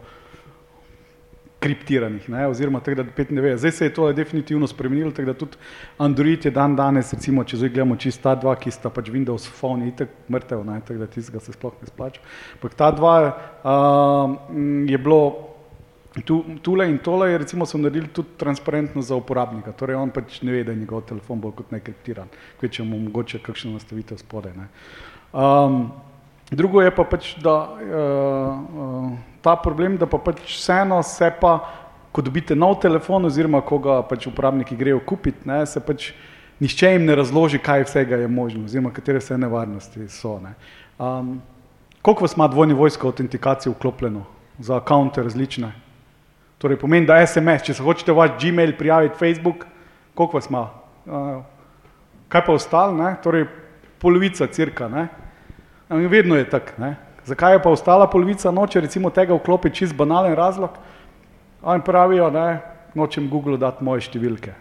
kriptiranih, ne, oziroma tega 95. Zdaj se je to definitivno spremenilo, tako da tudi Android je dan danes, recimo, če zdaj gledamo čisto ta dva, ki sta pač Windows Phone itak mrtev, ne, tako da tistega se sploh ne splača. Ampak ta dva uh, je bilo Tu, tule in tole je recimo so naredili tudi transparentno za uporabnika, torej on pač ne ve, da je njegov telefon bolj kot ne kriptiran, kot če mu mogoče kakšno nastavitev spodaj. Ne. Um, drugo je pa pač, da uh, uh, ta problem, da pa pač vseeno se pa, ko dobite nov telefon oziroma ko ga pač uporabniki grejo kupiti, ne, se pač nišče jim ne razloži, kaj vsega je možno oziroma katere vse nevarnosti so. Ne. Um, koliko vas ima dvojni vojsko autentikacije vklopljeno za akonte različne? Torej pomeni, da SMS, če se hočete vaš Gmail prijaviti, Facebook, koliko vas ima? Uh, kaj pa ostalo, ne? Torej polovica cirka, ne? In vedno je tako? Zakaj je pa ostala polovica noče recimo tega vklopiti čist banalen razlog? Oni pravijo, ne, nočem Google dati moje številke.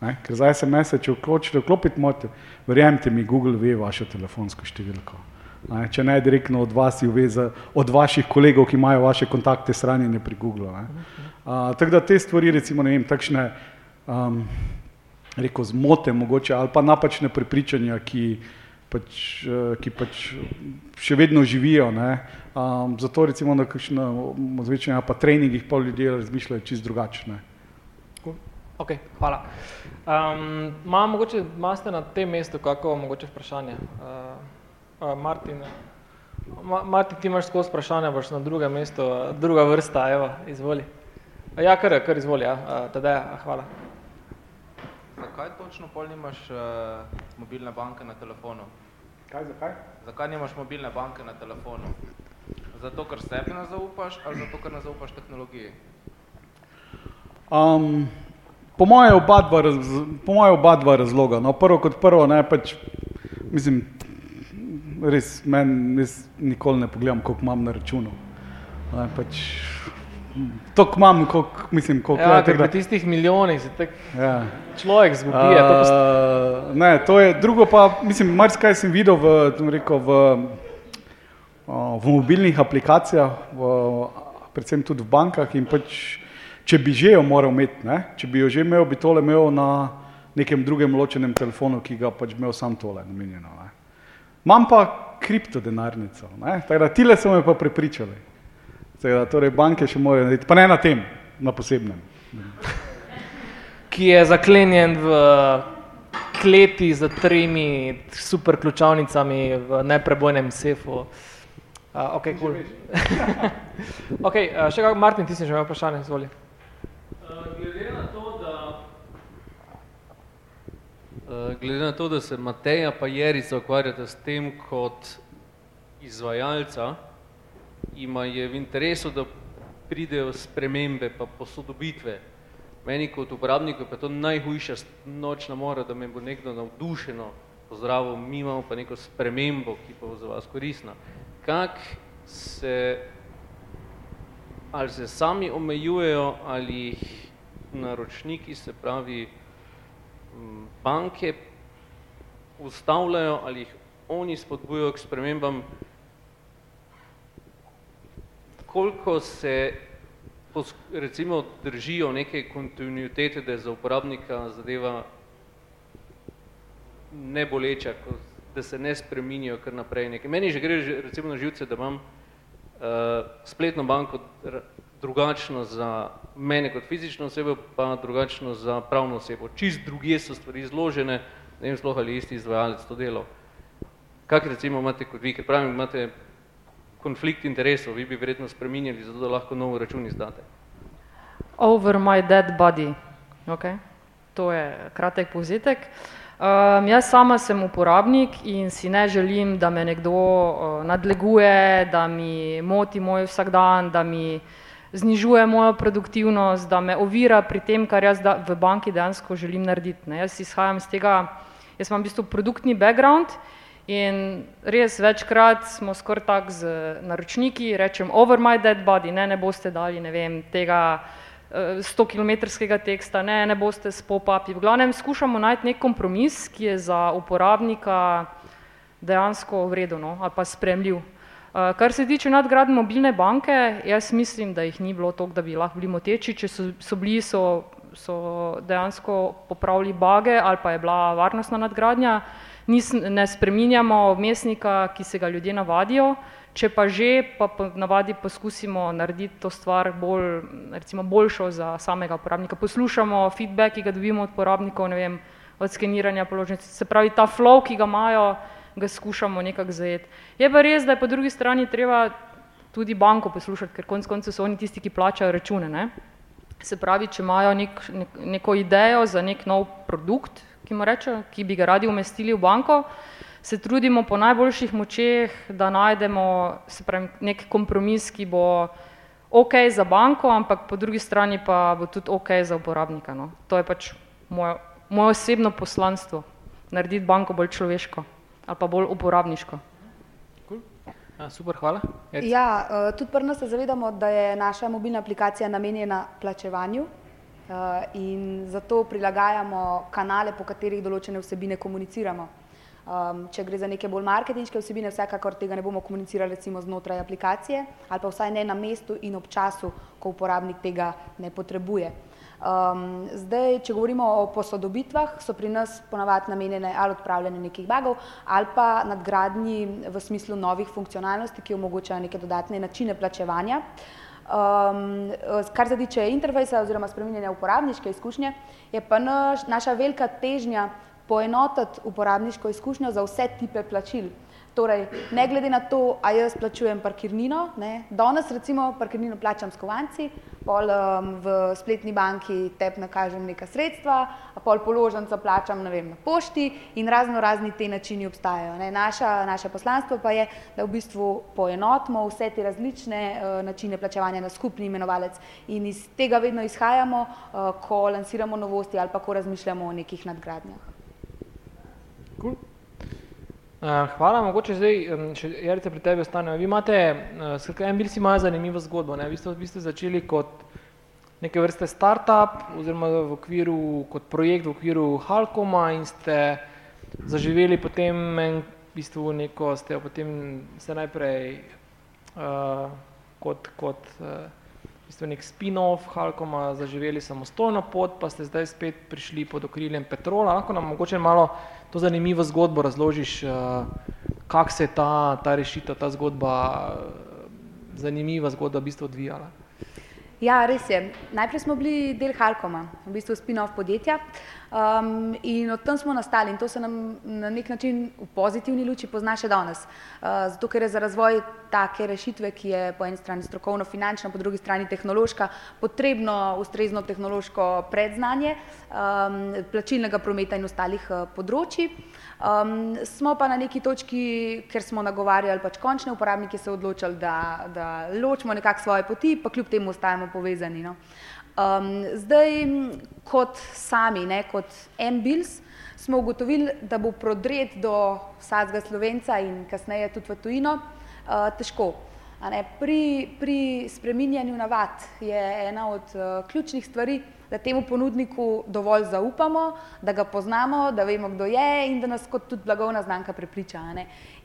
Ne? Ker za SMS-e, če hočete vklopiti, morate, verjemite mi, Google ve vašo telefonsko številko. Ne? Če ne direktno od vas, jo ve za, od vaših kolegov, ki imajo vaše kontakte shranjene pri Google. Ne? Uh, tako da te stvari, recimo, ne vem, takšne um, rekel, zmote mogoče ali pa napačne prepričanja, ki pač, uh, ki pač še vedno živijo. Ne? Um, zato recimo na kakšnem zvečanju pa treningih pa ljudje razmišljajo čist drugačne. Ok, hvala. Um, Imam mogoče, imate na tem mestu kako mogoče vprašanje? Uh, uh, Martin, Ma, Martin, ti imaš skozi vprašanja, boš na drugem mestu, uh, druga vrsta, evo, izvoli. Uh, Ja, kar, kar izvoli, ja, uh, tedaj, hvala. Zakaj točno pol nimaš uh, mobilne banke na telefonu? Kaj, zakaj? Zakaj nimaš mobilne banke na telefonu? Zato, ker sebi ne zaupaš ali zato, ker ne zaupaš tehnologiji? Um, po moje oba dva, raz, po moje oba dva razloga. No, prvo kot prvo, ne, pač, mislim, res, meni, jaz nikoli ne pogledam, koliko imam na računu. Ne, pač, Toliko imam, koliko, mislim, koliko Ja, ker da- pri tistih milijonih se tak Ja. človek zgubi. je to post- Uh, ne, to je drugo, pa mislim, marsikaj sem videl v, rekel, v, v mobilnih aplikacijah, v, predvsem tudi v bankah in pač, če bi že jo moral imeti, ne, če bi jo že imel, bi tole imel na nekem drugem ločenem telefonu, ki ga pač imel sam tole namenjeno. Ne. Imam pa kriptodenarnico, ne, tako da tile so me pa prepričali. Tako da, torej banke še morajo narediti, pa ne na tem, na posebnem. ki je zaklenjen v kleti z tremi super ključavnicami v neprebojnem sefu. Uh, ok, cool. okay, uh, še kako, Martin, ti si že imel vprašanje, izvoli. Glede na to, da Eh, Glede na to, da se Mateja pa Jerica ukvarjata s tem kot izvajalca, ima je v interesu, da pridejo spremembe pa posodobitve. Meni kot uporabniku pa je to najhujša nočna mora, da me bo nekdo navdušeno pozdravil, mi imamo pa neko spremembo, ki pa bo za vas koristna. Kak se, ali se sami omejujejo, ali jih naročniki, se pravi banke, ustavljajo, ali jih oni spodbujajo k spremembam, koliko se recimo držijo neke kontinuitete, da je za uporabnika zadeva neboleča, da se ne spremenijo kar naprej nekaj. Meni že gre recimo na živce, da imam uh, spletno banko drugačno za mene kot fizično osebo, pa drugačno za pravno osebo. Čist drugje so stvari izložene, ne vem sploh ali isti izvajalec to delo. Kak recimo imate kot vi, ker pravim, imate konflikt interesov, vi bi verjetno spreminjali, zato da lahko nov račun izdate. Over my dead body, ok, to je kratek povzetek. Um, jaz sama sem uporabnik in si ne želim, da me nekdo uh, nadleguje, da mi moti moj vsakdan, da mi znižuje mojo produktivnost, da me ovira pri tem, kar jaz da, v banki dejansko želim narediti. Ne. Jaz izhajam iz tega, jaz imam v bistvu produktni background In res večkrat smo skoraj tak z naročniki, rečem over my dead body, ne, ne boste dali, ne vem, tega uh, 100 kilometrskega teksta, ne, ne boste s pop-upi. V glavnem skušamo najti nek kompromis, ki je za uporabnika dejansko vredno ali pa spremljiv. Uh, kar se tiče nadgrad mobilne banke, jaz mislim, da jih ni bilo toliko, da bi lahko bili moteči, če so, so bili, so, so dejansko popravili bage ali pa je bila varnostna nadgradnja nis, ne spreminjamo vmesnika, ki se ga ljudje navadijo, če pa že, pa po navadi poskusimo narediti to stvar bolj, recimo boljšo za samega uporabnika. Poslušamo feedback, ki ga dobimo od uporabnikov, ne vem, od skeniranja položnic, se pravi ta flow, ki ga imajo, ga skušamo nekako zajeti. Je pa res, da je po drugi strani treba tudi banko poslušati, ker konc koncev so oni tisti, ki plačajo račune. Ne? Se pravi, če imajo nek, nek, neko idejo za nek nov produkt, ki mu rečejo, ki bi ga radi umestili v banko, se trudimo po najboljših močeh, da najdemo pravi, nek kompromis, ki bo ok za banko, ampak po drugi strani pa bo tudi ok za uporabnika. No. To je pač moje, moje osebno poslanstvo, narediti banko bolj človeško ali pa bolj uporabniško. A, super, hvala. Ja, uh, tudi pri nas se zavedamo, da je naša mobilna aplikacija namenjena plačevanju, Eh, in zato prilagajamo kanale, po katerih določene vsebine komuniciramo. Um, če gre za neke bolj marketinške vsebine, vsekakor tega ne bomo komunicirali recimo znotraj aplikacije ali pa vsaj ne na mestu in ob času, ko uporabnik tega ne potrebuje. Um, zdaj, če govorimo o posodobitvah, so pri nas ponavadi namenjene ali odpravljanje nekih bagov ali pa nadgradnji v smislu novih funkcionalnosti, ki omogočajo neke dodatne načine plačevanja. Um, kar se tiče interfejsa oziroma spremenjanja uporabniške izkušnje, je pa naš, naša velika težnja poenotiti uporabniško izkušnjo za vse tipe plačil. Torej, ne glede na to, a jaz plačujem parkirnino, ne, danes recimo parkirnino plačam s kovanci, pol um, v spletni banki tep nakažem neka sredstva, pol položnico plačam vem, na pošti in razno razni te načini obstajajo. Ne. Naša, naše poslanstvo pa je, da v bistvu poenotimo vse te različne uh, načine plačevanja na skupni imenovalec in iz tega vedno izhajamo, uh, ko lansiramo novosti ali pa ko razmišljamo o nekih nadgradnjah. Cool. Uh, hvala, mogoče zdaj, če Jarice pri tebi ostanejo. Vi imate, uh, skratka, en bil si ima zanimivo zgodbo, ne? Vi ste, vi ste začeli kot neke vrste startup oziroma v okviru, kot projekt v okviru Halkoma in ste zaživeli potem en, v bistvu neko, ste potem se najprej uh, kot, kot uh, v bistvu nek spin-off Halkoma zaživeli samostojno pot, pa ste zdaj spet prišli pod okriljem Petrola. Lahko nam mogoče malo to zanimivo zgodbo razložiš, uh, kako se je ta, ta rešitev, ta zgodba, uh, zanimiva zgodba v bistvu odvijala. Ja, res je. Najprej smo bili del Halkoma, v bistvu spin-off podjetja um, in od tam smo nastali in to se nam na nek način v pozitivni luči pozna še danes. Uh, zato, ker je za razvoj take rešitve, ki je po eni strani strokovno finančna, po drugi strani tehnološka, potrebno ustrezno tehnološko predznanje um, plačilnega prometa in ostalih uh, področji. Um, smo pa na neki točki, ker smo nagovarjali pač končne uporabnike, se odločili, da, da ločimo nekako svoje poti, pa kljub temu ostajamo povezani. No. Um, zdaj, kot sami, ne, kot MBILS, smo ugotovili, da bo prodret do vsakega slovenca in kasneje tudi v tujino uh, težko. Pri, pri spreminjanju navad je ena od uh, ključnih stvari, da temu ponudniku dovolj zaupamo, da ga poznamo, da vemo, kdo je in da nas kot tudi blagovna znamka prepriča.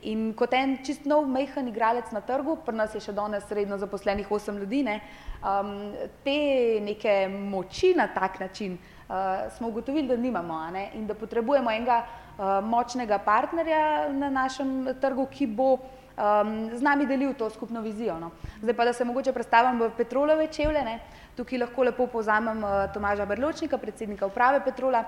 In kot en čist nov, mehen igralec na trgu, pri nas je še danes sredno zaposlenih osem ljudi, ne, um, te neke moči na tak način uh, smo ugotovili, da nimamo ne, in da potrebujemo enega uh, močnega partnerja na našem trgu, ki bo um, z nami delil to skupno vizijo. No. Zdaj pa, da se mogoče predstavim v Petrolove čevlje, ne. tukaj lahko lepo povzamem uh, Tomaža Berločnika, predsednika uprave Petrola,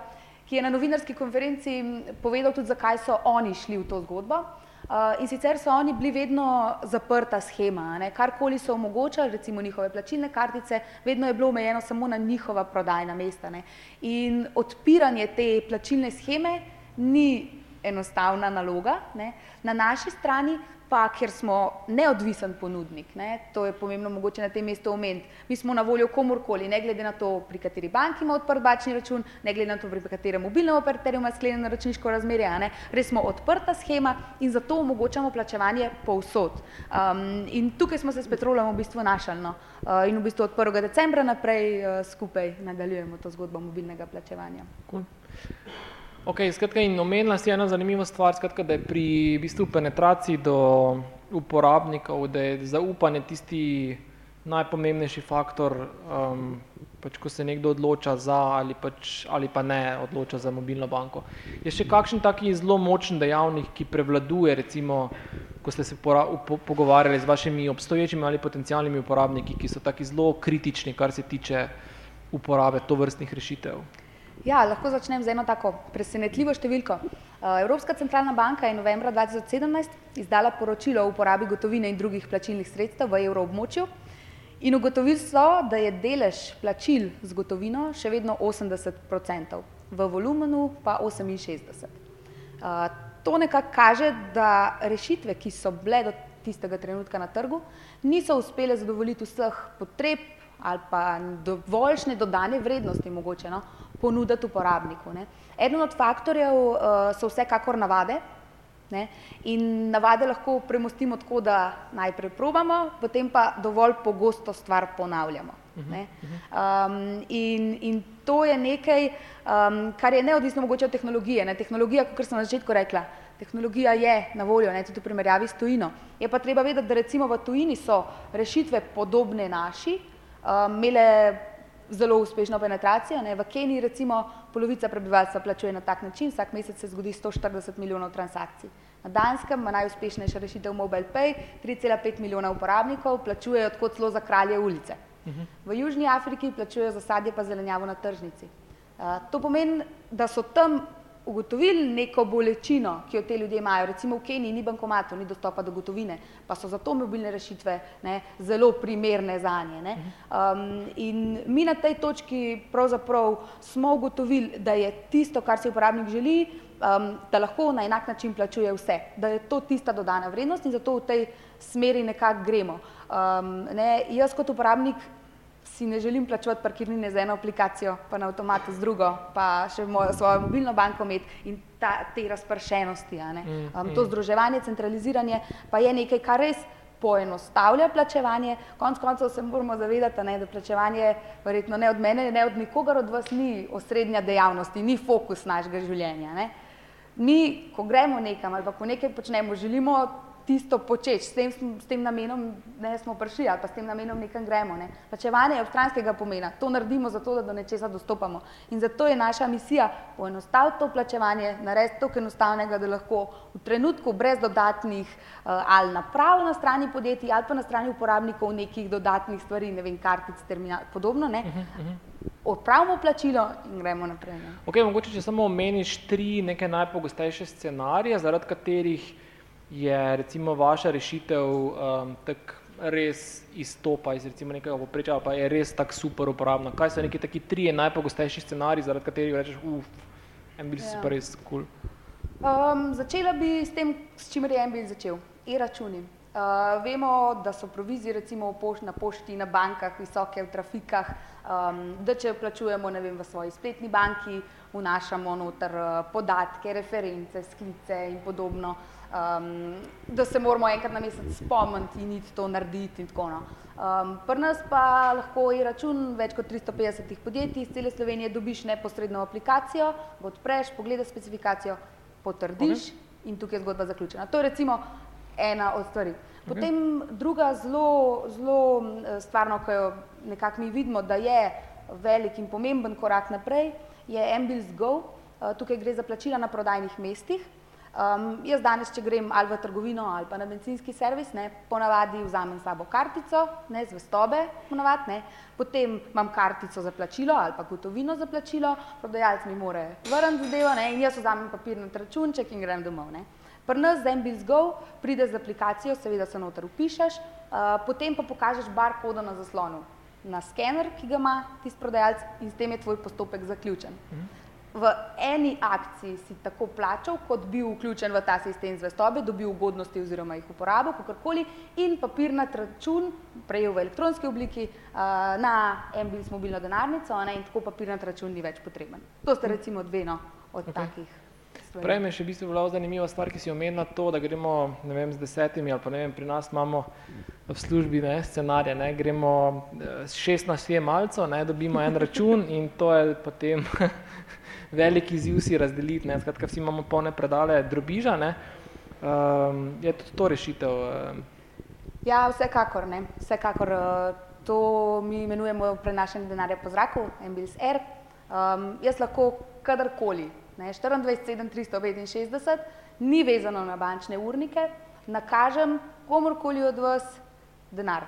ki je na novinarski konferenci povedal tudi, zakaj so oni šli v to zgodbo. Uh, in sicer so oni bili vedno zaprta schema, ne? karkoli so omogočali, recimo njihove plačilne kartice, vedno je bilo omejeno samo na njihova prodajna mesta. Ne? In odpiranje te plačilne scheme ni enostavna naloga. Ne? Na naši strani pa ker smo neodvisen ponudnik, ne, to je pomembno mogoče na tem mestu omeniti, mi smo na voljo komorkoli, ne glede na to, pri kateri banki ima odprt bančni račun, ne glede na to, pri katerem mobilnem operaterju ima sklenjeno naročniško razmerje, ne, res smo odprta schema in zato omogočamo plačevanje povsod. Um, in tukaj smo se s Petrolom v bistvu našli no, uh, in v bistvu od 1. decembra naprej uh, skupaj nadaljujemo to zgodbo mobilnega plačevanja. Cool. Ok, skratka, in omenila si eno zanimivo stvar, skratka, da je pri bistvu penetraciji do uporabnikov, da je zaupanje tisti najpomembnejši faktor, um, pač, ko se nekdo odloča za ali, pač, ali pa ne odloča za mobilno banko. Je še kakšen taki zelo močen dejavnik, ki prevladuje, recimo, ko ste se pora, po, pogovarjali z vašimi obstoječimi ali potencijalnimi uporabniki, ki so taki zelo kritični, kar se tiče uporabe tovrstnih rešitev? Ja, lahko začnem z eno tako presenetljivo številko. Eh, Evropska centralna banka je novembra 2017 izdala poročilo o uporabi gotovine in drugih plačilnih sredstev v evroobmočju in ugotovili so, da je delež plačil z gotovino še vedno 80%, v volumenu pa 68%. Eh, to nekako kaže, da rešitve, ki so bile do tistega trenutka na trgu, niso uspele zadovoljiti vseh potreb ali pa dovoljšne dodane vrednosti mogoče. No? Ponuditi uporabniku. Ne. Eden od faktorjev uh, so vsekakor navade. Ne. In navade lahko premostimo tako, da najprej probamo, potem pa dovolj pogosto stvar ponavljamo. Ne. Um, in, in to je nekaj, um, kar je neodvisno mogoče od tehnologije. Ne. Tehnologija, kot sem na začetku rekla, tehnologija je na voljo, ne, tudi v primerjavi s tujino. Je pa treba vedeti, da recimo v tujini so rešitve podobne naši, um, imele zelo uspešno penetracijo. Ne. V Keniji recimo polovica prebivalstva plačuje na tak način, vsak mesec se zgodi 140 milijonov transakcij. Na Danskem ima najuspešnejša rešitev MobilePay, 3,5 milijona uporabnikov, plačujejo kot celo za kralje ulice. V Južni Afriki plačujejo za sadje pa zelenjavo na tržnici. To pomeni, da so tam ugotovili neko bolečino, ki jo te ljudje imajo. Recimo v Keniji ni bankomatov, ni dostopa do gotovine, pa so zato mobilne rešitve ne, zelo primerne za nje. Um, in mi na tej točki pravzaprav smo ugotovili, da je tisto, kar si uporabnik želi, um, da lahko na enak način plačuje vse, da je to tista dodana vrednost in zato v tej smeri nekako gremo. Um, ne, jaz kot uporabnik si ne želim plačevati parkirnine z eno aplikacijo, pa na avtomatu z drugo, pa še mojo, svojo mobilno banko imeti in ta, te razpršenosti. Mm, um, to mm. združevanje, centraliziranje pa je nekaj, kar res poenostavlja plačevanje. Konec koncev se moramo zavedati, ne, da plačevanje verjetno ne od mene, ne od nikogar od vas ni osrednja dejavnost, ni fokus našega življenja. Ne. Mi, ko gremo nekam ali pa ko nekaj počnemo, želimo tisto početi, s, s tem namenom ne smo prišli ali pa s tem namenom nekam gremo. Ne. Plačevanje je obstranskega pomena, to naredimo zato, da do nečesa dostopamo. In zato je naša misija poenostaviti to plačevanje, narediti to enostavnega, da lahko v trenutku brez dodatnih uh, ali naprav na strani podjetij ali pa na strani uporabnikov nekih dodatnih stvari, ne vem, kartic, terminal, podobno. Ne. Uh -huh, uh -huh. Odpravimo plačilo in gremo naprej. Okay, mogoče, če samo omeniš tri neke najpogostejše scenarije, zaradi katerih je recimo vaša rešitev um, tako res izstopa iz recimo nekega poprečja, pa je res tako super uporabna. Kaj so neki taki trije najpogostejši scenariji, zaradi katerih rečeš, uf, MBL ja. super res kul? Cool. Um, začela bi s tem, s čimer je MBL začel, e-računi. Uh, vemo, da so provizije recimo poš na pošti, na bankah, visoke v trafikah, um, da če plačujemo vem, v svoji spletni banki, vnašamo noter uh, podatke, reference, sklice in podobno, um, da se moramo enkrat na mesec spomniti in iti to narediti in tako naprej. No. Um, Pri nas pa lahko je račun več kot 350 podjetij iz cele Slovenije, dobiš neposredno aplikacijo, ga odpreš, pogledaš specifikacijo, potrdiš okay. in tukaj je zgodba zaključena. To je recimo ena od stvari. Potem okay. druga zelo, zelo stvarno, ki jo nekako mi vidimo, da je velik in pomemben korak naprej, je Ambil's Go. Uh, tukaj gre za plačila na prodajnih mestih. Um, jaz danes, če grem ali v trgovino ali pa na benzinski servis, ne, ponavadi vzamem sabo kartico, ne, zvestobe, ponavadi, ne, potem imam kartico za plačilo ali pa gotovino za plačilo, prodajalec mi more vrniti zadevo ne, in jaz vzamem papirni računček in grem domov. Ne. Pri nas z Ambil's Go pride z aplikacijo, seveda se noter upišeš, uh, potem pa pokažeš barkodo na zaslonu, na skener, ki ga ima tisti prodajalec in s tem je tvoj postopek zaključen. Mhm v eni akciji si tako plačal, kot bil vključen v ta sistem zvestobe, dobil ugodnosti oziroma jih uporabil, kakorkoli, in papirnat račun prejel v elektronski obliki uh, na MBIS mobilno denarnico ne, in tako papirnat račun ni več potreben. To sta recimo dve no, od okay. takih. Prej me je še v bistvu bila zanimiva stvar, ki si omenila to, da gremo ne vem, z desetimi ali pa ne vem, pri nas imamo v službi ne, scenarije, ne, gremo eh, s 16 jemalcev, ne, dobimo en račun in to je potem velik izziv si razdeliti, ne, skratka vsi imamo polne predale drobiža, ne, um, je tudi to rešitev? Um. Ja, vsekakor, ne, vsekakor, uh, to mi imenujemo prenašanje denarja po zraku, MBS Air, um, jaz lahko kadarkoli, ne, 24, 7, 365, ni vezano na bančne urnike, nakažem komorkoli od vas denar,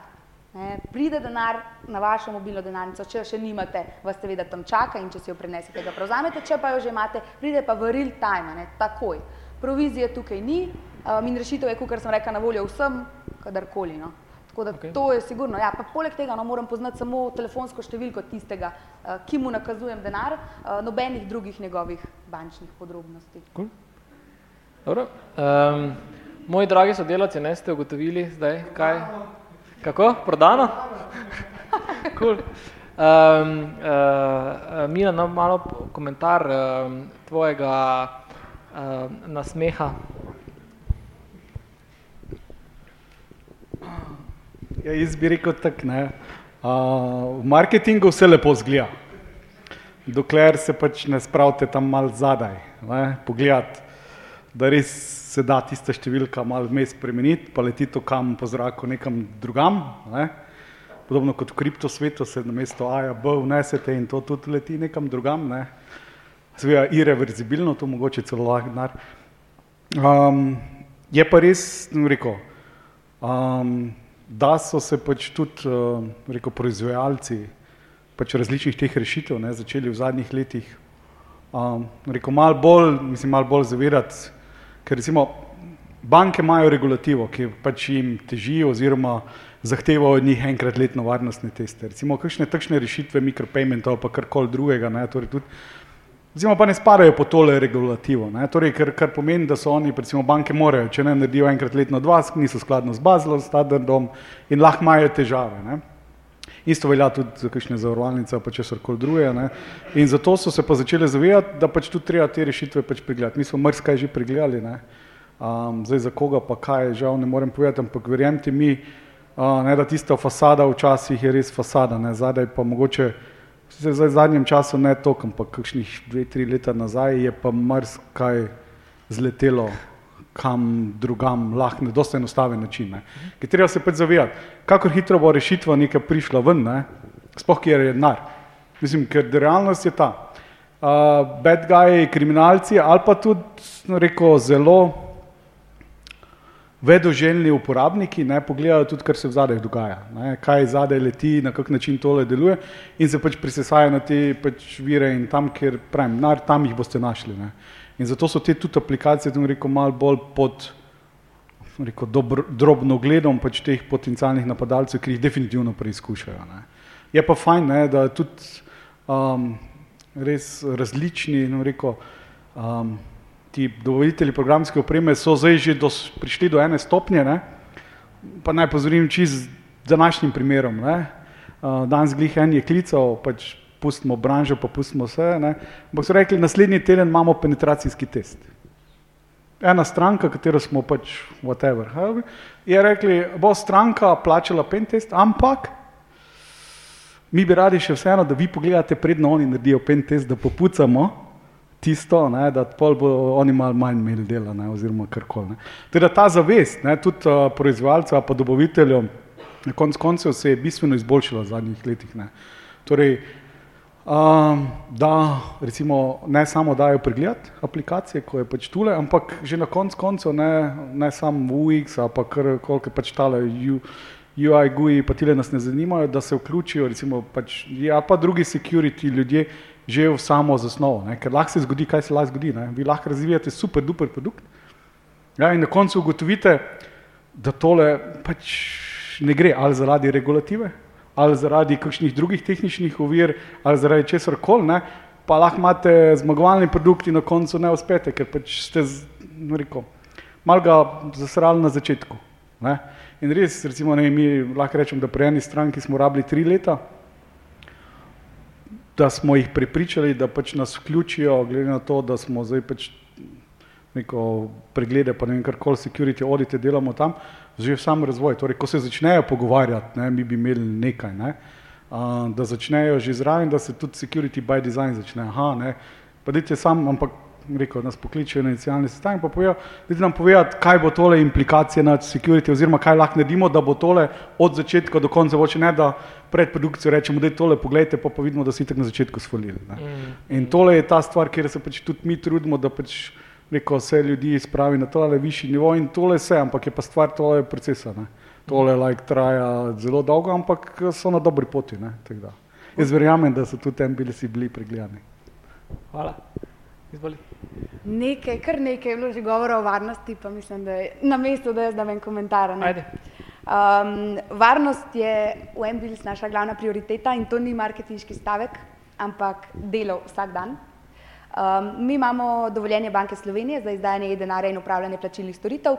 Ne, pride denar na vašo mobilno denarnico, če še nimate, vas seveda tam čaka in če si jo prenesete, ga prevzamete, če pa jo že imate, pride pa v real time, ne, takoj. Provizije tukaj ni um, in rešitev je, kot sem rekla, na voljo vsem, kadarkoli. No. Tako da okay. to je sigurno. Ja, poleg tega no, moram poznati samo telefonsko številko tistega, uh, ki mu nakazujem denar, uh, nobenih drugih njegovih bančnih podrobnosti. Cool. Dobro. Um, moji dragi sodelavci, ne ste ugotovili zdaj, kaj? Kako? Prodano? cool. Um, uh, Mina, no, malo komentar um, tvojega uh, nasmeha. Ja, jaz bi rekel tako, ne. Uh, v marketingu vse lepo zgleda, dokler se pač ne spravite tam mal zadaj, ne, pogledati, da res se da tista številka malo vmes spremeniti, pa leti to kam po zraku nekam drugam. Ne? Podobno kot v kriptosvetu se na mesto A, B vnesete in to tudi leti nekam drugam. Ne? Seveda irreverzibilno, to mogoče celo lahko denar. Um, je pa res, rekel, um, da so se pač tudi uh, rekel, proizvajalci pač različnih teh rešitev ne, začeli v zadnjih letih um, rekel, malo bolj, mislim, malo bolj zavirati Ker recimo banke imajo regulativo, ki pač jim teži oziroma zahteva od njih enkrat letno varnostne teste. Recimo kakšne takšne rešitve mikropaymentov pa karkoli drugega, ne, torej tudi, recimo pa ne spadajo po tole regulativo, ne, torej kar, kar pomeni, da so oni, recimo banke morajo, če ne naredijo enkrat letno dva, niso skladno z bazlo, standardom in lahko imajo težave. Ne. Isto velja tudi za kakšne zavarovalnice, pa če so koli druge. Ne. In zato so se pa začele zavedati, da pač tudi treba te rešitve pač pregledati. Mi smo mrskaj že pregledali, ne. Um, zdaj za koga pa kaj, žal ne morem povedati, ampak verjemite mi, uh, ne, da tista fasada včasih je res fasada, ne, zadaj pa mogoče, zdaj v zadnjem času ne toliko, ampak kakšnih dve, tri leta nazaj je pa mrskaj zletelo kam drugam, lahko na dosta enostaven način. Ne. Ker treba se pač zavedati, kako hitro bo rešitva nekaj prišla ven, ne. spoh kjer je denar. Mislim, ker realnost je ta. Uh, bad guy, kriminalci ali pa tudi, rekel, zelo vedoželjni uporabniki, ne, pogledajo tudi, kar se v zadaj dogaja, ne, kaj zadaj leti, na kak način tole deluje in se pač prisesajo na te pač vire in tam, kjer pravim, nar, tam jih boste našli. Ne. In zato so te tudi aplikacije, da rekel, malo bolj pod rekel, dobro, drobno gledom pač teh potencialnih napadalcev, ki jih definitivno preizkušajo. Ne. Je pa fajn, ne, da tudi um, res različni, no, rekel, um, ti dovolitelji programske opreme so zdaj že dos, prišli do ene stopnje, ne, Pa naj pozorim čist z današnjim primerom. Ne? Uh, danes glih en je klical, pač pustimo branžo, pa pustimo vse. Ampak so rekli, naslednji teden imamo penetracijski test. Ena stranka, katero smo pač whatever, je rekli, bo stranka plačala pen test, ampak mi bi radi še vseeno, da vi pogledate predno oni naredijo pen test, da popucamo tisto, ne, da pol bo oni malo manj imeli dela, ne, oziroma karkoli. Teda ta zavest, ne, tudi uh, proizvajalcev, pa dobaviteljev, na koncu koncev se je bistveno izboljšala v zadnjih letih. Ne. Torej, um, da recimo ne samo dajo pregled aplikacije, ko je pač tule, ampak že na koncu koncev ne, ne samo UX, pa kar koliko pač tale UI, GUI, pa tile nas ne zanimajo, da se vključijo, recimo pač, ja pa drugi security ljudje že v samo zasnovo, ne? ker lahko se zgodi, kaj se lahko zgodi, ne? vi lahko razvijate super duper produkt ja, in na koncu ugotovite, da tole pač ne gre ali zaradi regulative, ali zaradi kakšnih drugih tehničnih ovir, ali zaradi česar koli, pa lahko imate zmagovalni produkt in na koncu ne uspete, ker pač ste, no rekel, malo ga zasrali na začetku. Ne? In res, recimo, ne, mi lahko rečem, da pri eni stranki smo rabili tri leta, da smo jih prepričali, da pač nas vključijo, glede na to, da smo zdaj pač neko preglede, pa ne vem, karkoli security audite delamo tam, že sam razvoj. Torej, ko se začnejo pogovarjati, ne, mi bi imeli nekaj, ne, uh, da začnejo že zraven, da se tudi security by design začne. Aha, ne, pa dajte sam, ampak rekel, nas pokličejo na inicijalni sestanek, pa povejo, dajte nam povedati, kaj bo tole implikacije na security, oziroma kaj lahko naredimo, da bo tole od začetka do konca, voče ne, da pred produkcijo rečemo, da je tole, pogledajte, pa pa vidimo, da si tako na začetku sfolili. Mm. In tole je ta stvar, kjer se pač tudi mi trudimo, da pač neko vse ljudi spravi na tole višji nivo in tole vse, ampak je pa stvar tole procesa. Ne. Tole like, traja zelo dolgo, ampak so na dobri poti. Ne, Jaz verjamem, da so tudi tem bili si bili pregledani. Hvala. Izvoli. Nekaj, kar nekaj je bilo že govora o varnosti, pa mislim, da je na mestu, da jaz dam en komentar. Um, varnost je v MBLS naša glavna prioriteta in to ni marketinški stavek, ampak delo vsak dan. Um, mi imamo dovoljenje Banke Slovenije za izdajanje e-denarja in upravljanje plačilnih storitev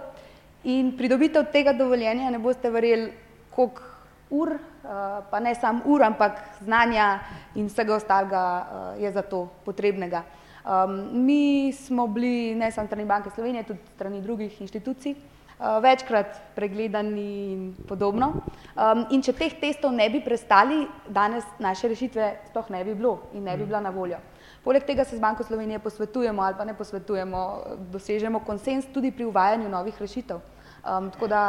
in pridobitev tega dovoljenja ne boste verjeli, koliko ur, uh, pa ne samo ur, ampak znanja in vsega ostalega uh, je za to potrebnega. Um, mi smo bili ne samo strani Banke Slovenije, tudi strani drugih inštitucij, uh, večkrat pregledani in podobno. Um, in če teh testov ne bi prestali, danes naše rešitve sploh ne bi bilo in ne bi bila na voljo. Poleg tega se z Banko Slovenije posvetujemo ali pa ne posvetujemo, dosežemo konsens tudi pri uvajanju novih rešitev. Um, tako da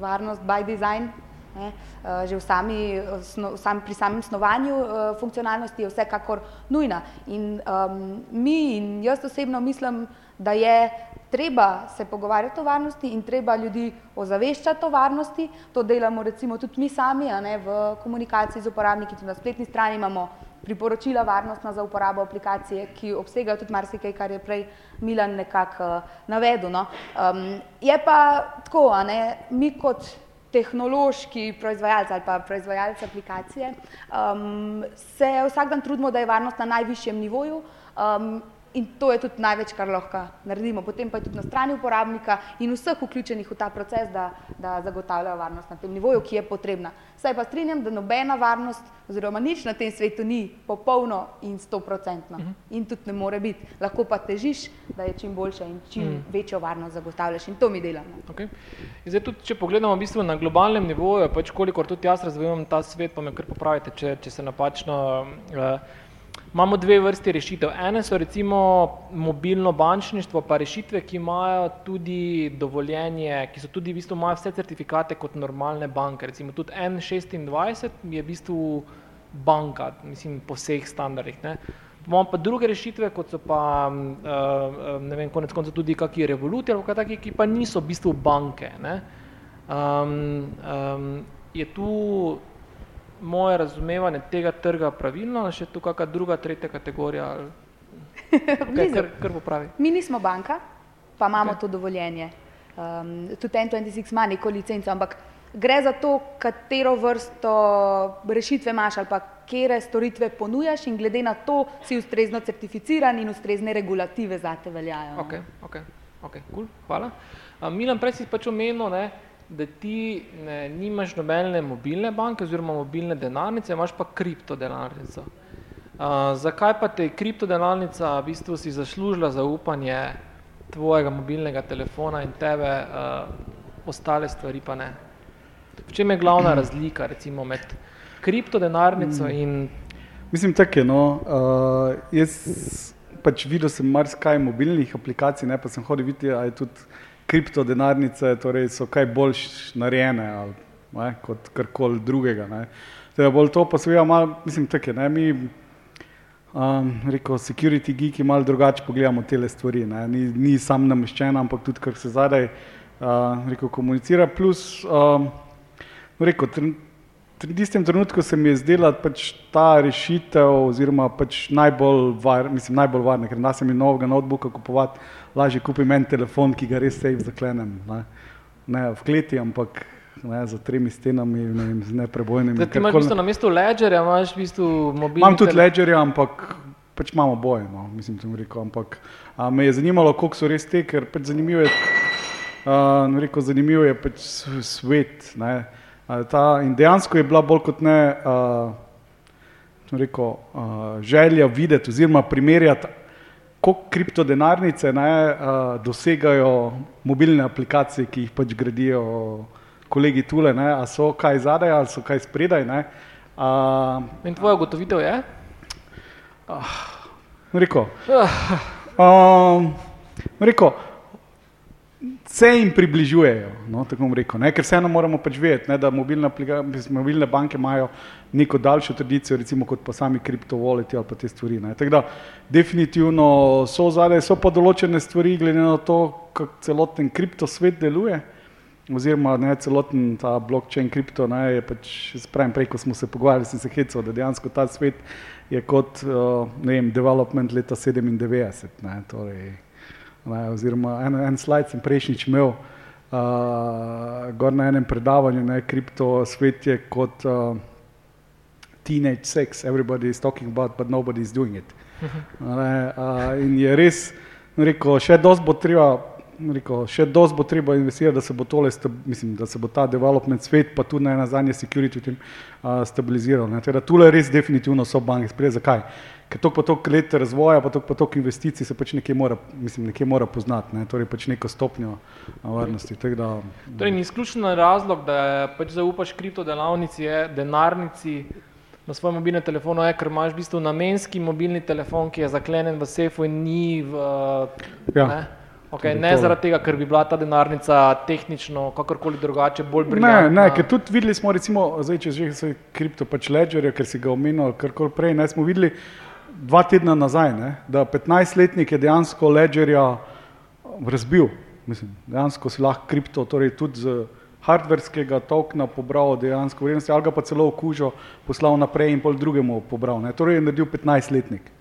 varnost by design, ne, uh, že v sami, sno, sam, pri samem snovanju uh, funkcionalnosti je vsekakor nujna. In um, mi in jaz osebno mislim, da je treba se pogovarjati o varnosti in treba ljudi ozaveščati o varnosti. To delamo recimo tudi mi sami, ne v komunikaciji z uporabniki, tudi na spletni strani imamo priporočila varnostna za uporabo aplikacije, ki obsegajo tudi marsikaj, kar je prej Milan nekako uh, navedel. No. Um, je pa tako, ne, mi kot tehnološki proizvajalci ali pa proizvajalci aplikacije um, se vsak dan trudimo, da je varnost na najvišjem nivoju. Um, In to je tudi največ, kar lahko naredimo. Potem pa je tudi na strani uporabnika in vseh vključenih v ta proces, da, da zagotavljajo varnost na tem nivoju, ki je potrebna. Saj pa strinjam, da nobena varnost oziroma nič na tem svetu ni popolno in stoprocentno. Uh mhm. -huh. In tudi ne more biti. Lahko pa težiš, da je čim boljša in čim uh mhm. -huh. večjo varnost zagotavljaš in to mi delamo. Okay. Zdaj tudi, če pogledamo v bistvu na globalnem nivoju, pač kolikor tudi jaz razvijam ta svet, pa me kar popravite, če, če se napačno uh, Imamo dve vrsti rešitev. Ene so recimo mobilno bančništvo, pa rešitve, ki imajo tudi dovoljenje, ki so tudi v bistvu imajo vse certifikate kot normalne banke. Recimo tudi N26 je v bistvu banka, mislim, po vseh standardih. Ne. Imamo pa druge rešitve, kot so pa, uh, ne vem, konec konca tudi kakšni revoluti ali kakšni, ki pa niso v bistvu banke. Ne. Um, um, je tu moje razumevanje tega trga pravilno, ali še tu kakšna druga, tretja kategorija? Kaj, kar, kar popravi? Mi nismo banka, pa imamo okay. to dovoljenje. Um, tudi N26 ima neko licenco, ampak gre za to, katero vrsto rešitve imaš ali pa kere storitve ponujaš in glede na to si ustrezno certificiran in ustrezne regulative za te veljajo. Ok, ok, ok, cool, hvala. Um, Milan, prej si pač omenil, ne, da ti ne, nimaš nobene mobilne banke oziroma mobilne denarnice, imaš pa kriptodenarnico. Uh, zakaj pa te kriptodenarnica v bistvu si zaslužila zaupanje tvojega mobilnega telefona in tebe, uh, ostale stvari pa ne? V čem je glavna razlika recimo med kriptodenarnico in Mislim, tako je. No. Uh, jaz pač videl sem marsikaj mobilnih aplikacij, ne, pa sem hodil videti, ali je tudi kriptodenarnice, torej so kaj bolj narejene ali, ne, kot karkoli drugega. Ne. Teda bolj to pa seveda malo, mislim, tako je. Ne, mi, um, rekel, security geeki malo drugače pogledamo te stvari. Ne. Ni, ni sam nameščen, ampak tudi kar se zadaj uh, rekel, komunicira. Plus, um, rekel, v tistem trenutku se mi je zdela pač ta rešitev, oziroma pač najbolj, var, mislim, najbolj varna, ker nas je mi novega notebooka kupovati, lažje kupim en telefon, ki ga res safe zaklenem. Ne, ne v kleti, ampak ne, za tremi stenami, ne vem, z neprebojnimi. da ti imaš v bistvu na mestu ledgerja, imaš v bistvu mobilni Imam tudi ledgerja, ampak pač imamo boje, no, mislim, tem rekel, ampak a, me je zanimalo, koliko so res te, ker pač zanimivo je, uh, rekel, zanimivo je pač svet, ne, a, ta, in dejansko je bila bolj kot ne, uh, rekel, uh, želja videti oziroma primerjati, koliko kriptodenarnice ne, uh, dosegajo mobilne aplikacije, ki jih pač gradijo kolegi tule, ne, a so kaj zadaj ali so kaj spredaj, ne, uh, In tvoja ugotovitev je? Rekel, um, rekel, se jim približujejo, no, tako bom rekel, ne, ker vseeno moramo pač vedeti, ne, da mobilne, mobilne banke imajo neko daljšo tradicijo, recimo kot pa sami kriptovoleti ali pa te stvari. Ne. Tako da definitivno so zadaj, so pa določene stvari, glede na to, kako celoten kriptosvet deluje. Oziroma, ne, celoten ta blockchain kripto ne, je pač, spravim, prej, ko smo se pogovarjali, sem se hecal, da dejansko ta svet je kot uh, ne vem, development leta 97. Ne, torej, ne, oziroma en, en slajd sem prejšnjič imel, uh, gor na enem predavanju, ne, kripto svet je kot uh, teenage sex, everybody is talking about, but nobody is doing it. Ne, uh, in je res, rekel, še dosti bo treba. Rekel, še dosti bo treba investirati, da se bo tole, mislim, da se bo ta development svet, pa tudi na zadnje security tem uh, stabiliziral. ne. Teda tule res definitivno so banke sprejeli. Zakaj? Ker to pa toliko let razvoja, pa toliko pa toliko investicij se pač nekje mora, mislim, nekje mora poznati, ne? torej pač neko stopnjo varnosti. tako Da, Torej, ni izključen razlog, da pač zaupaš kriptodelavnici, je denarnici na svojem mobilnem telefonu, je, ker imaš v bistvu namenski mobilni telefon, ki je zaklenjen v sefu in ni v. Ja. Ne, okay, ne zaradi tega, ker bi bila ta denarnica tehnično, kakorkoli drugače, bolj Ne, briljantna. ne, ker tudi videli smo, recimo, zdaj, če že se kripto pač ledgerja, ker si ga omenil, ali karkoli prej, ne, smo videli dva tedna nazaj, ne, da 15-letnik je dejansko ledgerja razbil. Mislim, dejansko si lahko kripto, torej tudi z hardverskega tokna pobral dejansko vrednosti, ali ga pa celo okužil, poslal naprej in pol drugemu pobral. Ne. Torej je naredil 15-letnik.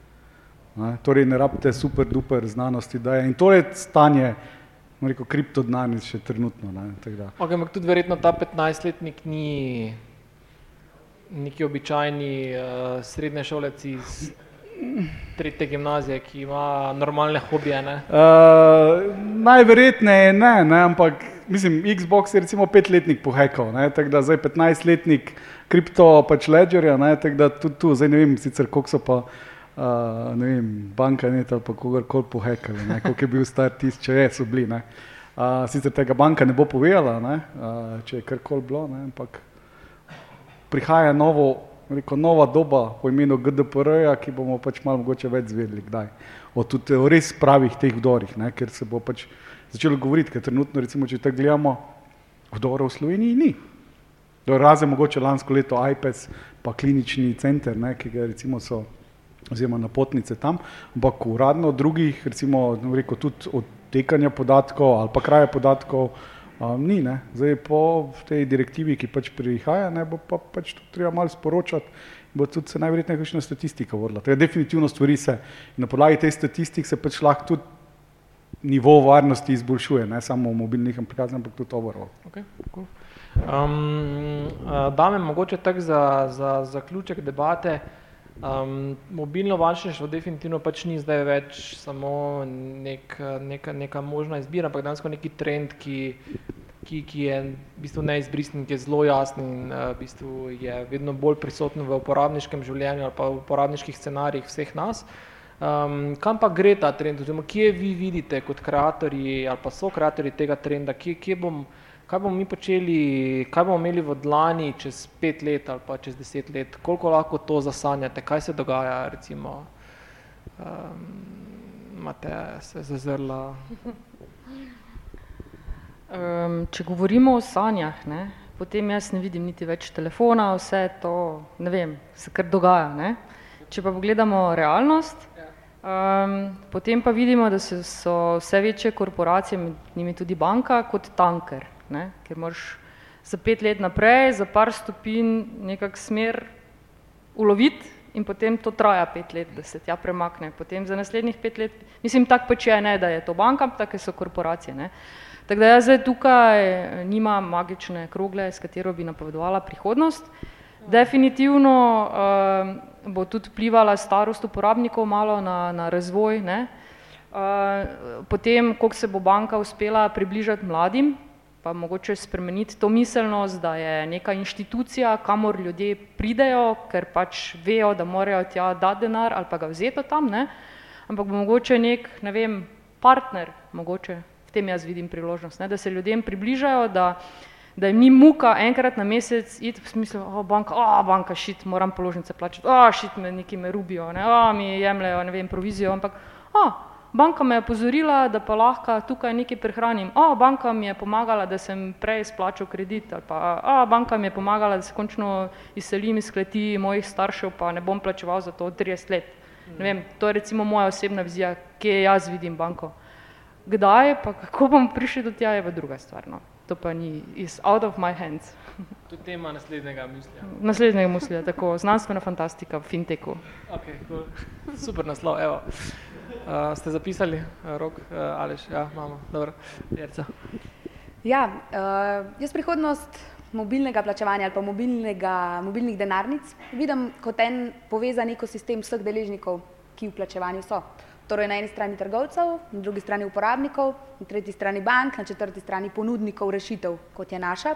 Ne, torej ne rabite super duper znanosti, da je. In to je stanje, rekel, kriptodnarnic še trenutno. Ne, tako da. Ampak tudi verjetno ta 15-letnik ni neki običajni uh, srednješolec iz tretje gimnazije, ki ima normalne hobije. Ne? Uh, najverjetneje ne, ne, ampak mislim, Xbox je recimo petletnik pohekal, ne, tako da zdaj 15-letnik kripto pač ledgerja, ne, tako da tudi tu, zdaj ne vem sicer koliko so pa, uh, ne vem, banka net ali pa kogarkoli pohekali, ne, koliko je bil star tisti, če je, so bili, ne. Uh, sicer tega banka ne bo povedala, ne, uh, če je karkoli bilo, ne, ampak prihaja novo, rekel, nova doba po imenu GDPR-ja, ki bomo pač malo mogoče več zvedeli, kdaj. O, tudi, res pravih teh vdorih, ne, ker se bo pač začelo govoriti, ker trenutno, recimo, če tako gledamo, vdorov v Sloveniji ni. Do razen mogoče lansko leto IPES, pa klinični center, ne, ki ga recimo so oziroma napotnice tam, ampak uradno drugih, recimo, rekel, tudi odtekanja podatkov ali pa kraja podatkov, um, ni. Ne. Zdaj po tej direktivi, ki pač prihaja, ne, bo pa pač to treba malo sporočati, bo tudi se najverjetneje kakšna statistika vodila. Teda definitivno stvari se na podlagi teh statistik se pač lahko tudi nivo varnosti izboljšuje, ne samo v mobilnih aplikacijah, ampak tudi overall. Okay, cool. um, uh, dame, mogoče tako za, za zaključek debate. Um, mobilno bančništvo definitivno pač ni zdaj več samo nek, neka, neka možna izbira, ampak dejansko neki trend, ki ki, ki je v bistvu neizbrisen, ki je zelo jasen in uh, v bistvu je vedno bolj prisoten v uporabniškem življenju ali pa v uporabniških scenarijih vseh nas. Um, kam pa gre ta trend, oziroma kje vi vidite kot ustvarjalci ali pa so ustvarjalci tega trenda, kje, kje bom, kaj bomo mi počeli, kaj bomo imeli v dlani čez pet let ali pa čez deset let, koliko lahko to zasanjate, kaj se dogaja, recimo, um, Mateja se je zazrla. Um, če govorimo o sanjah, ne, potem jaz ne vidim niti več telefona, vse to, ne vem, se kar dogaja. Ne. Če pa pogledamo realnost, um, potem pa vidimo, da se, so vse večje korporacije, med njimi tudi banka, kot tanker, ne, ker moraš za pet let naprej, za par stopinj nekak smer uloviti in potem to traja pet let, da se tja premakne. Potem za naslednjih pet let, mislim, tako pač je, ne, da je to banka, take so korporacije. Ne. Tako da jaz zdaj tukaj eh, nimam magične krogle, s katero bi napovedovala prihodnost. Definitivno uh, bo tudi vplivala starost uporabnikov malo na, na razvoj. Ne? Uh, potem, koliko se bo banka uspela približati mladim, pa mogoče spremeniti to miselnost, da je neka inštitucija, kamor ljudje pridejo, ker pač vejo, da morajo tja dati denar ali pa ga vzeti tam, ne? ampak bo mogoče nek, ne vem, partner, mogoče v tem jaz vidim priložnost, ne, da se ljudem približajo, da, da jim ni muka enkrat na mesec iti v smislu, o, banka, o, banka, šit, moram položnice plačati, o, šit, me neki me rubijo, ne, o, mi jemljajo, ne vem, provizijo, ampak, o, banka me je pozorila, da pa lahko tukaj nekaj prehranim, o, banka mi je pomagala, da sem prej splačal kredit, ali pa, o, banka mi je pomagala, da se končno izselim iz kleti mojih staršev, pa ne bom plačeval za to 30 let. Ne vem, to je recimo moja osebna vizija, kje jaz vidim banko. Kdaj pa kako bomo prišli do tja, je pa druga stvar. No. To pa ni is out of my hands. To je tema naslednjega mislja. Naslednjega mislja, tako znanstvena fantastika v finteku. Okay, cool. Super naslov, evo. Uh, ste zapisali, uh, rok, uh, Aleš, ja, imamo, dobro, Jerca. Ja, uh, jaz prihodnost mobilnega plačevanja ali pa mobilnega, mobilnih denarnic vidim kot en povezan ekosistem vseh deležnikov, ki v plačevanju so. Torej na eni strani trgovcev, na drugi strani uporabnikov, na tretji strani bank, na četrti strani ponudnikov rešitev, kot je naša.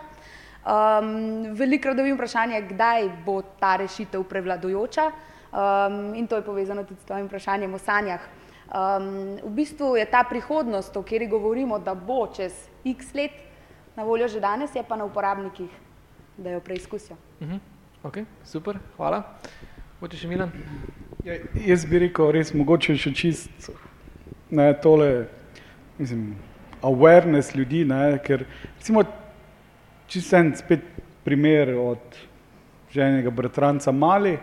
Um, Velikokrat dobim vprašanje, kdaj bo ta rešitev prevladujoča um, in to je povezano tudi s tvojim vprašanjem o sanjah. Um, v bistvu je ta prihodnost, o kateri govorimo, da bo čez x let na voljo že danes, je pa na uporabnikih, da jo preizkusijo. Uh mhm. -huh. Ok, super, hvala. Hočeš še Milan? Ja, jaz bi rekel, res mogoče še čist ne, tole, mislim, awareness ljudi, ne, ker recimo čist en spet primer od ženega bratranca Mali,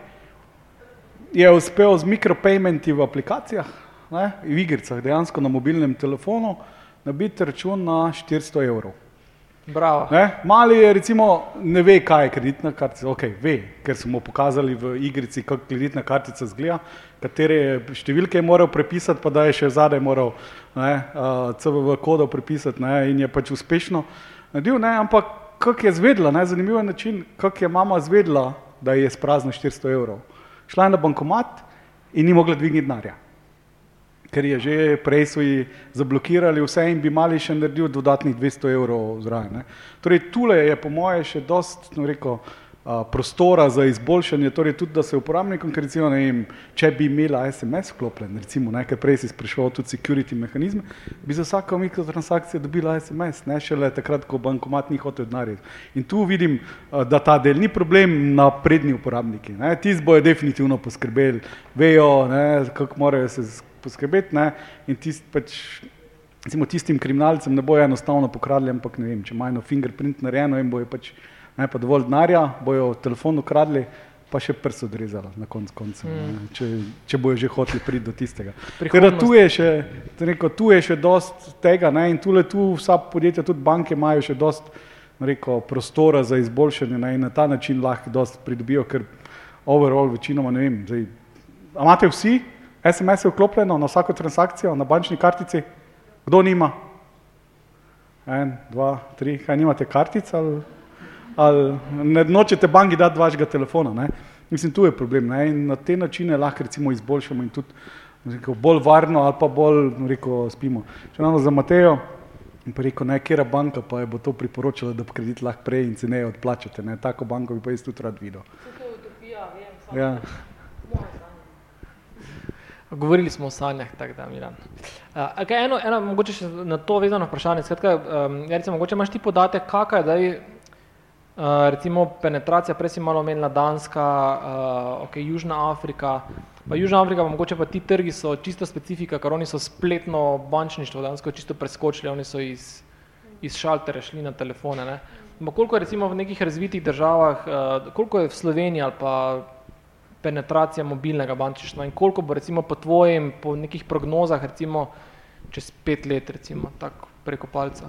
je uspel z mikropaymenti v aplikacijah, ne, v igricah, dejansko na mobilnem telefonu, nabiti račun na 400 evrov. Ne? Mali je recimo ne ve, kaj je kreditna kartica, ok, ve, ker smo mu pokazali v igrici, kako kreditna kartica zgleda, katere številke je moral prepisati, pa da je še zadaj moral ne, uh, CVV kodov prepisati ne, in je pač uspešno naredil, ne, ampak kako je zvedla, ne, zanimiv je način, kako je mama zvedla, da je sprazno 400 evrov. Šla je na bankomat in ni mogla dvigniti denarja ker je že prej so ji zablokirali vse in bi mali še naredil dodatnih 200 evrov zraven. Torej, tule je po moje še dost, no rekel, a, prostora za izboljšanje, torej tudi, da se uporabnikom, ker recimo, ne vem, če bi imela SMS vklopljen, recimo, ne, ker prej si spraševal tudi security mehanizme, bi za vsako mikrotransakcijo dobila SMS, ne šele takrat, ko bankomat ni hotel denarja. In tu vidim, da ta del ni problem na prednji uporabniki. Tisti bojo definitivno poskrbeli, vejo, ne, kako morajo se poskrbeti. Ne? In tist, pač, recimo, tistim kriminalcem ne bojo enostavno pokradli, ampak ne vem, če imajo fingerprint narejeno in bojo pač ne pa dovolj denarja, bojo telefon ukradli. Pa še prst odrezala na koncu, koncu, mm. če, če bojo že hoteli priti do tistega. Ker tu je še, rekel, tu je še dost tega ne? in tule tu vsa podjetja, tudi banke imajo še dost rekel, prostora za izboljšanje ne? in na ta način lahko dost pridobijo, ker overall večinoma ne vem. Zdaj, imate vsi SMS je vklopljeno na vsako transakcijo na bančni kartici. Kdo nima? En, dva, tri, kaj nimate kartic ali, ali ne nočete banki dati vašega telefona. Ne? Mislim, tu je problem ne? in na te načine lahko recimo izboljšamo in tudi rekel, bolj varno ali pa bolj rekel, spimo. Če nam za Matejo, In pa rekel, ne, kera banka pa je bo to priporočila, da bo kredit lahko prej in ceneje odplačate. Ne. Tako banko bi pa jaz tudi rad videl. To je utopija, vem, Ja. Govorili smo o sanjah, tako da, Miran. Uh, okay, eno, eno, mogoče še na to vezano vprašanje. Skratka, um, Jarica, mogoče imaš ti podatek, kakšna je zdaj, uh, recimo, penetracija, prej si malo omenila Danska, uh, okay, Južna Afrika, pa Južna Afrika, pa mogoče pa ti trgi so čisto specifika, ker oni so spletno bančništvo, dansko čisto preskočili, oni so iz, iz šaltere šli na telefone. Ne? Ma koliko je recimo v nekih razvitih državah, uh, koliko je v Sloveniji ali pa penetracija mobilnega bančništva in koliko bo recimo po tvojem, po nekih prognozah recimo čez pet let recimo tako preko palca?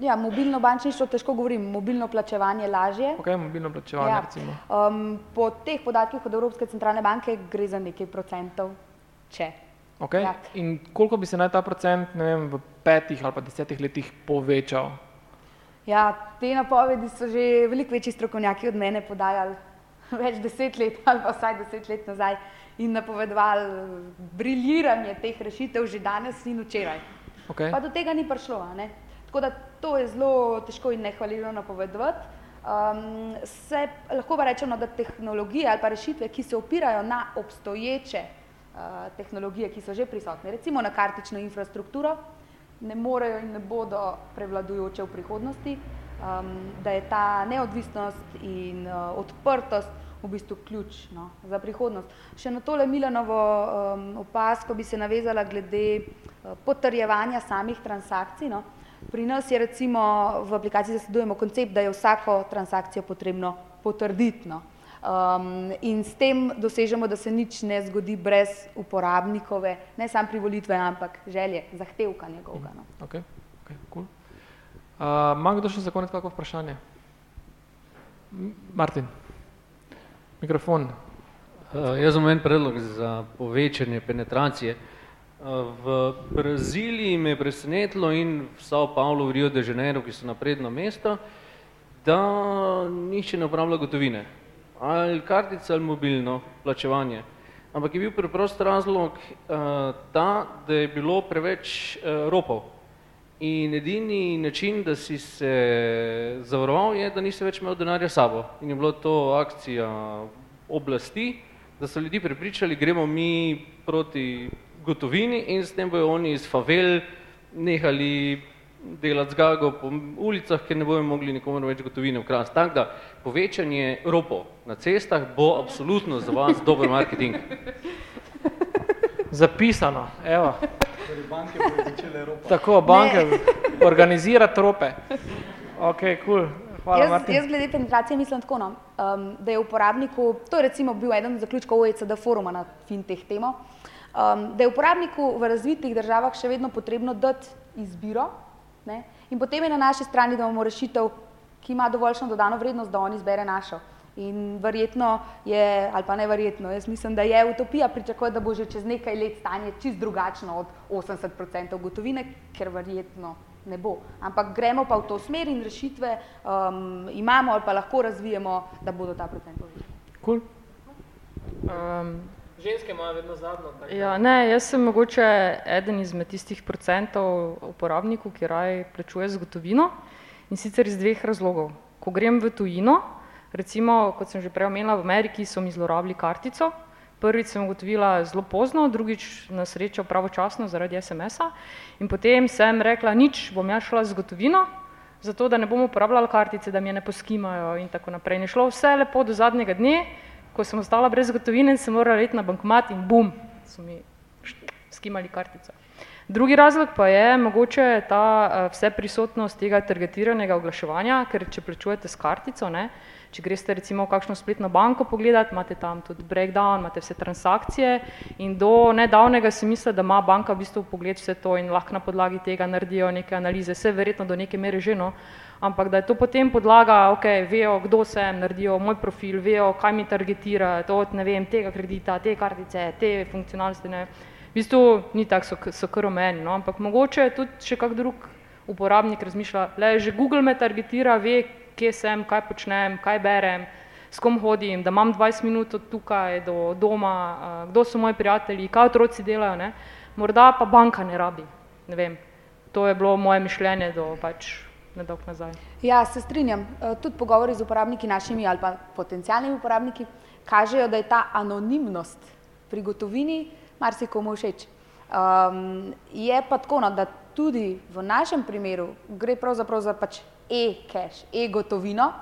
Ja, mobilno bančništvo težko govorim, mobilno plačevanje lažje. Ok, mobilno plačevanje Ja. recimo. Um, po teh podatkih od Evropske centralne banke gre za nekaj procentov, če. Ok, Ja. in koliko bi se naj ta procent, vem, v petih ali pa desetih letih povečal? Ja, te napovedi so že veliko večji strokovnjaki od mene podajali več deset let ali pa vsaj deset let nazaj in napovedovali briljiranje teh rešitev že danes in včeraj. Okay. Pa do tega ni prišlo. Tako da to je zelo težko in nehvaljivo napovedovati. Um, se, lahko pa rečemo, da tehnologije ali pa rešitve, ki se opirajo na obstoječe uh, tehnologije, ki so že prisotne, recimo na kartično infrastrukturo, ne morejo in ne bodo prevladujoče v prihodnosti, um, da je ta neodvisnost in uh, odprtost v bistvu ključ no, za prihodnost. Še na tole Milanovo um, opasko bi se navezala glede uh, potrjevanja samih transakcij. No. Pri nas je recimo v aplikaciji zasledujemo koncept, da je vsako transakcijo potrebno potrditi. No. Um, in s tem dosežemo, da se nič ne zgodi brez uporabnikove, ne samo privolitve, ampak želje, zahtevka njegovega. No. Ok, ok, cool. Uh, ima kdo še za konec kako vprašanje? Martin, mikrofon. Uh, jaz imam en predlog za povečanje penetracije. Uh, v Braziliji me je presenetilo in v Sao Paulo, v Rio de Janeiro, ki so napredno mesto, da nihče ne uporablja gotovine. Ali kartica ali mobilno plačevanje. Ampak je bil preprost razlog uh, ta, da je bilo preveč uh, ropov. In edini način, da si se zavaroval, je, da nisi več imel denarja s sabo. In je bila to akcija oblasti, da so ljudi prepričali, gremo mi proti gotovini in s tem bojo oni iz favel nehali delati zgago po ulicah, ker ne bojo mogli nikomu več gotovine ukrasti. Tako da povečanje ropov na cestah bo absolutno za vas dober marketing. Zapisano, evo. Torej, banke bodo začele ropati. Tako, banke organizirati trope. Ok, cool. Hvala, Jaz, Martin. jaz glede penetracije mislim tako, no, um, da je uporabniku, to je recimo bil eden od zaključkov OECD foruma na fintech temo, um, da je uporabniku v razvitih državah še vedno potrebno dati izbiro ne, in potem je na naši strani, da imamo rešitev, ki ima dovoljšno dodano vrednost, da on izbere našo. In verjetno je, ali pa ne verjetno, jaz mislim, da je utopija pričakovati, da bo že čez nekaj let stanje čist drugačno od 80% gotovine, ker verjetno ne bo. Ampak gremo pa v to smer in rešitve um, imamo ali pa lahko razvijemo, da bodo ta procent povečali. Cool. Um, Ženske imajo vedno zadnjo. Ja, ne, jaz sem mogoče eden izmed tistih procentov uporabnikov, ki raje plačuje z gotovino in sicer iz dveh razlogov. Ko grem v tujino, recimo, kot sem že prej omenila, v Ameriki so mi zlorabili kartico, prvič sem ugotovila zelo pozno, drugič na srečo pravočasno zaradi SMS-a in potem sem rekla, nič, bom ja šla z gotovino, zato da ne bom uporabljala kartice, da mi je ne poskimajo in tako naprej. In je šlo vse lepo do zadnjega dne, ko sem ostala brez gotovine in sem morala iti na bankomat in bum, so mi skimali kartico. Drugi razlog pa je mogoče ta uh, vse prisotnost tega targetiranega oglaševanja, ker če plačujete s kartico, ne, če greste recimo v kakšno spletno banko pogledat, imate tam tudi breakdown, imate vse transakcije in do nedavnega si misle, da ima banka v bistvu pogled vse to in lahko na podlagi tega naredijo neke analize, vse verjetno do neke mere že no, ampak da je to potem podlaga, ok, vejo, kdo sem, naredijo moj profil, vejo, kaj mi targetira, to od ne vem, tega kredita, te kartice, te funkcionalnosti, ne. V bistvu ni tako, so, so kar omeni, no, ampak mogoče tudi še kak drug uporabnik razmišlja, le že Google me targetira, ve, kje sem, kaj počnem, kaj berem, s kom hodim, da imam 20 minut od tukaj do doma, uh, kdo so moji prijatelji, kaj otroci delajo, ne. Morda pa banka ne rabi, ne vem, to je bilo moje mišljenje do pač nedolgo nazaj. Ja, se strinjam. Eh, Tudi pogovori z uporabniki našimi ali pa potencijalnimi uporabniki kažejo, da je ta anonimnost pri gotovini marsikomu všeč. Um, je pa tako, no, da tudi v našem primeru gre pravzaprav za pač e-cash, e-gotovino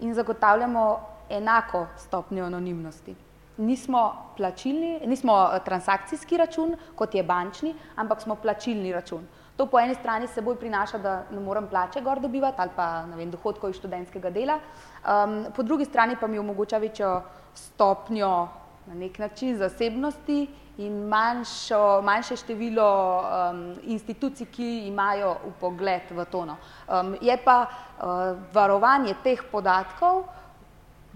in zagotavljamo enako stopnjo anonimnosti. Nismo plačilni, nismo eh, transakcijski račun, kot je bančni, ampak smo plačilni račun. To po eni strani seboj prinaša, da ne morem plače gor dobivati ali pa vem, dohodkov iz študentskega dela, um, po drugi strani pa mi omogoča večjo stopnjo na nek način zasebnosti in manjšo, manjše število um, institucij, ki imajo upogled v to. No. Um, je pa uh, varovanje teh podatkov,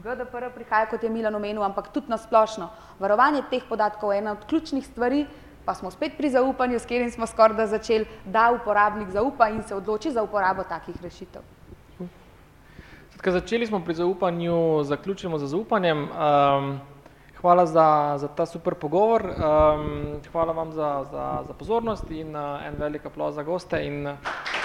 GDPR prihaja, kot je Milan omenil, ampak tudi na splošno. Varovanje teh podatkov je ena od ključnih stvari, pa smo spet pri zaupanju, s katerim smo skoraj da začeli, da uporabnik zaupa in se odloči za uporabo takih rešitev. Skratka, začeli smo pri zaupanju, zaključimo z zaupanjem. Um, hvala za, za ta super pogovor, um, hvala vam za, za, za pozornost in uh, en velik aplauz za goste. In, uh,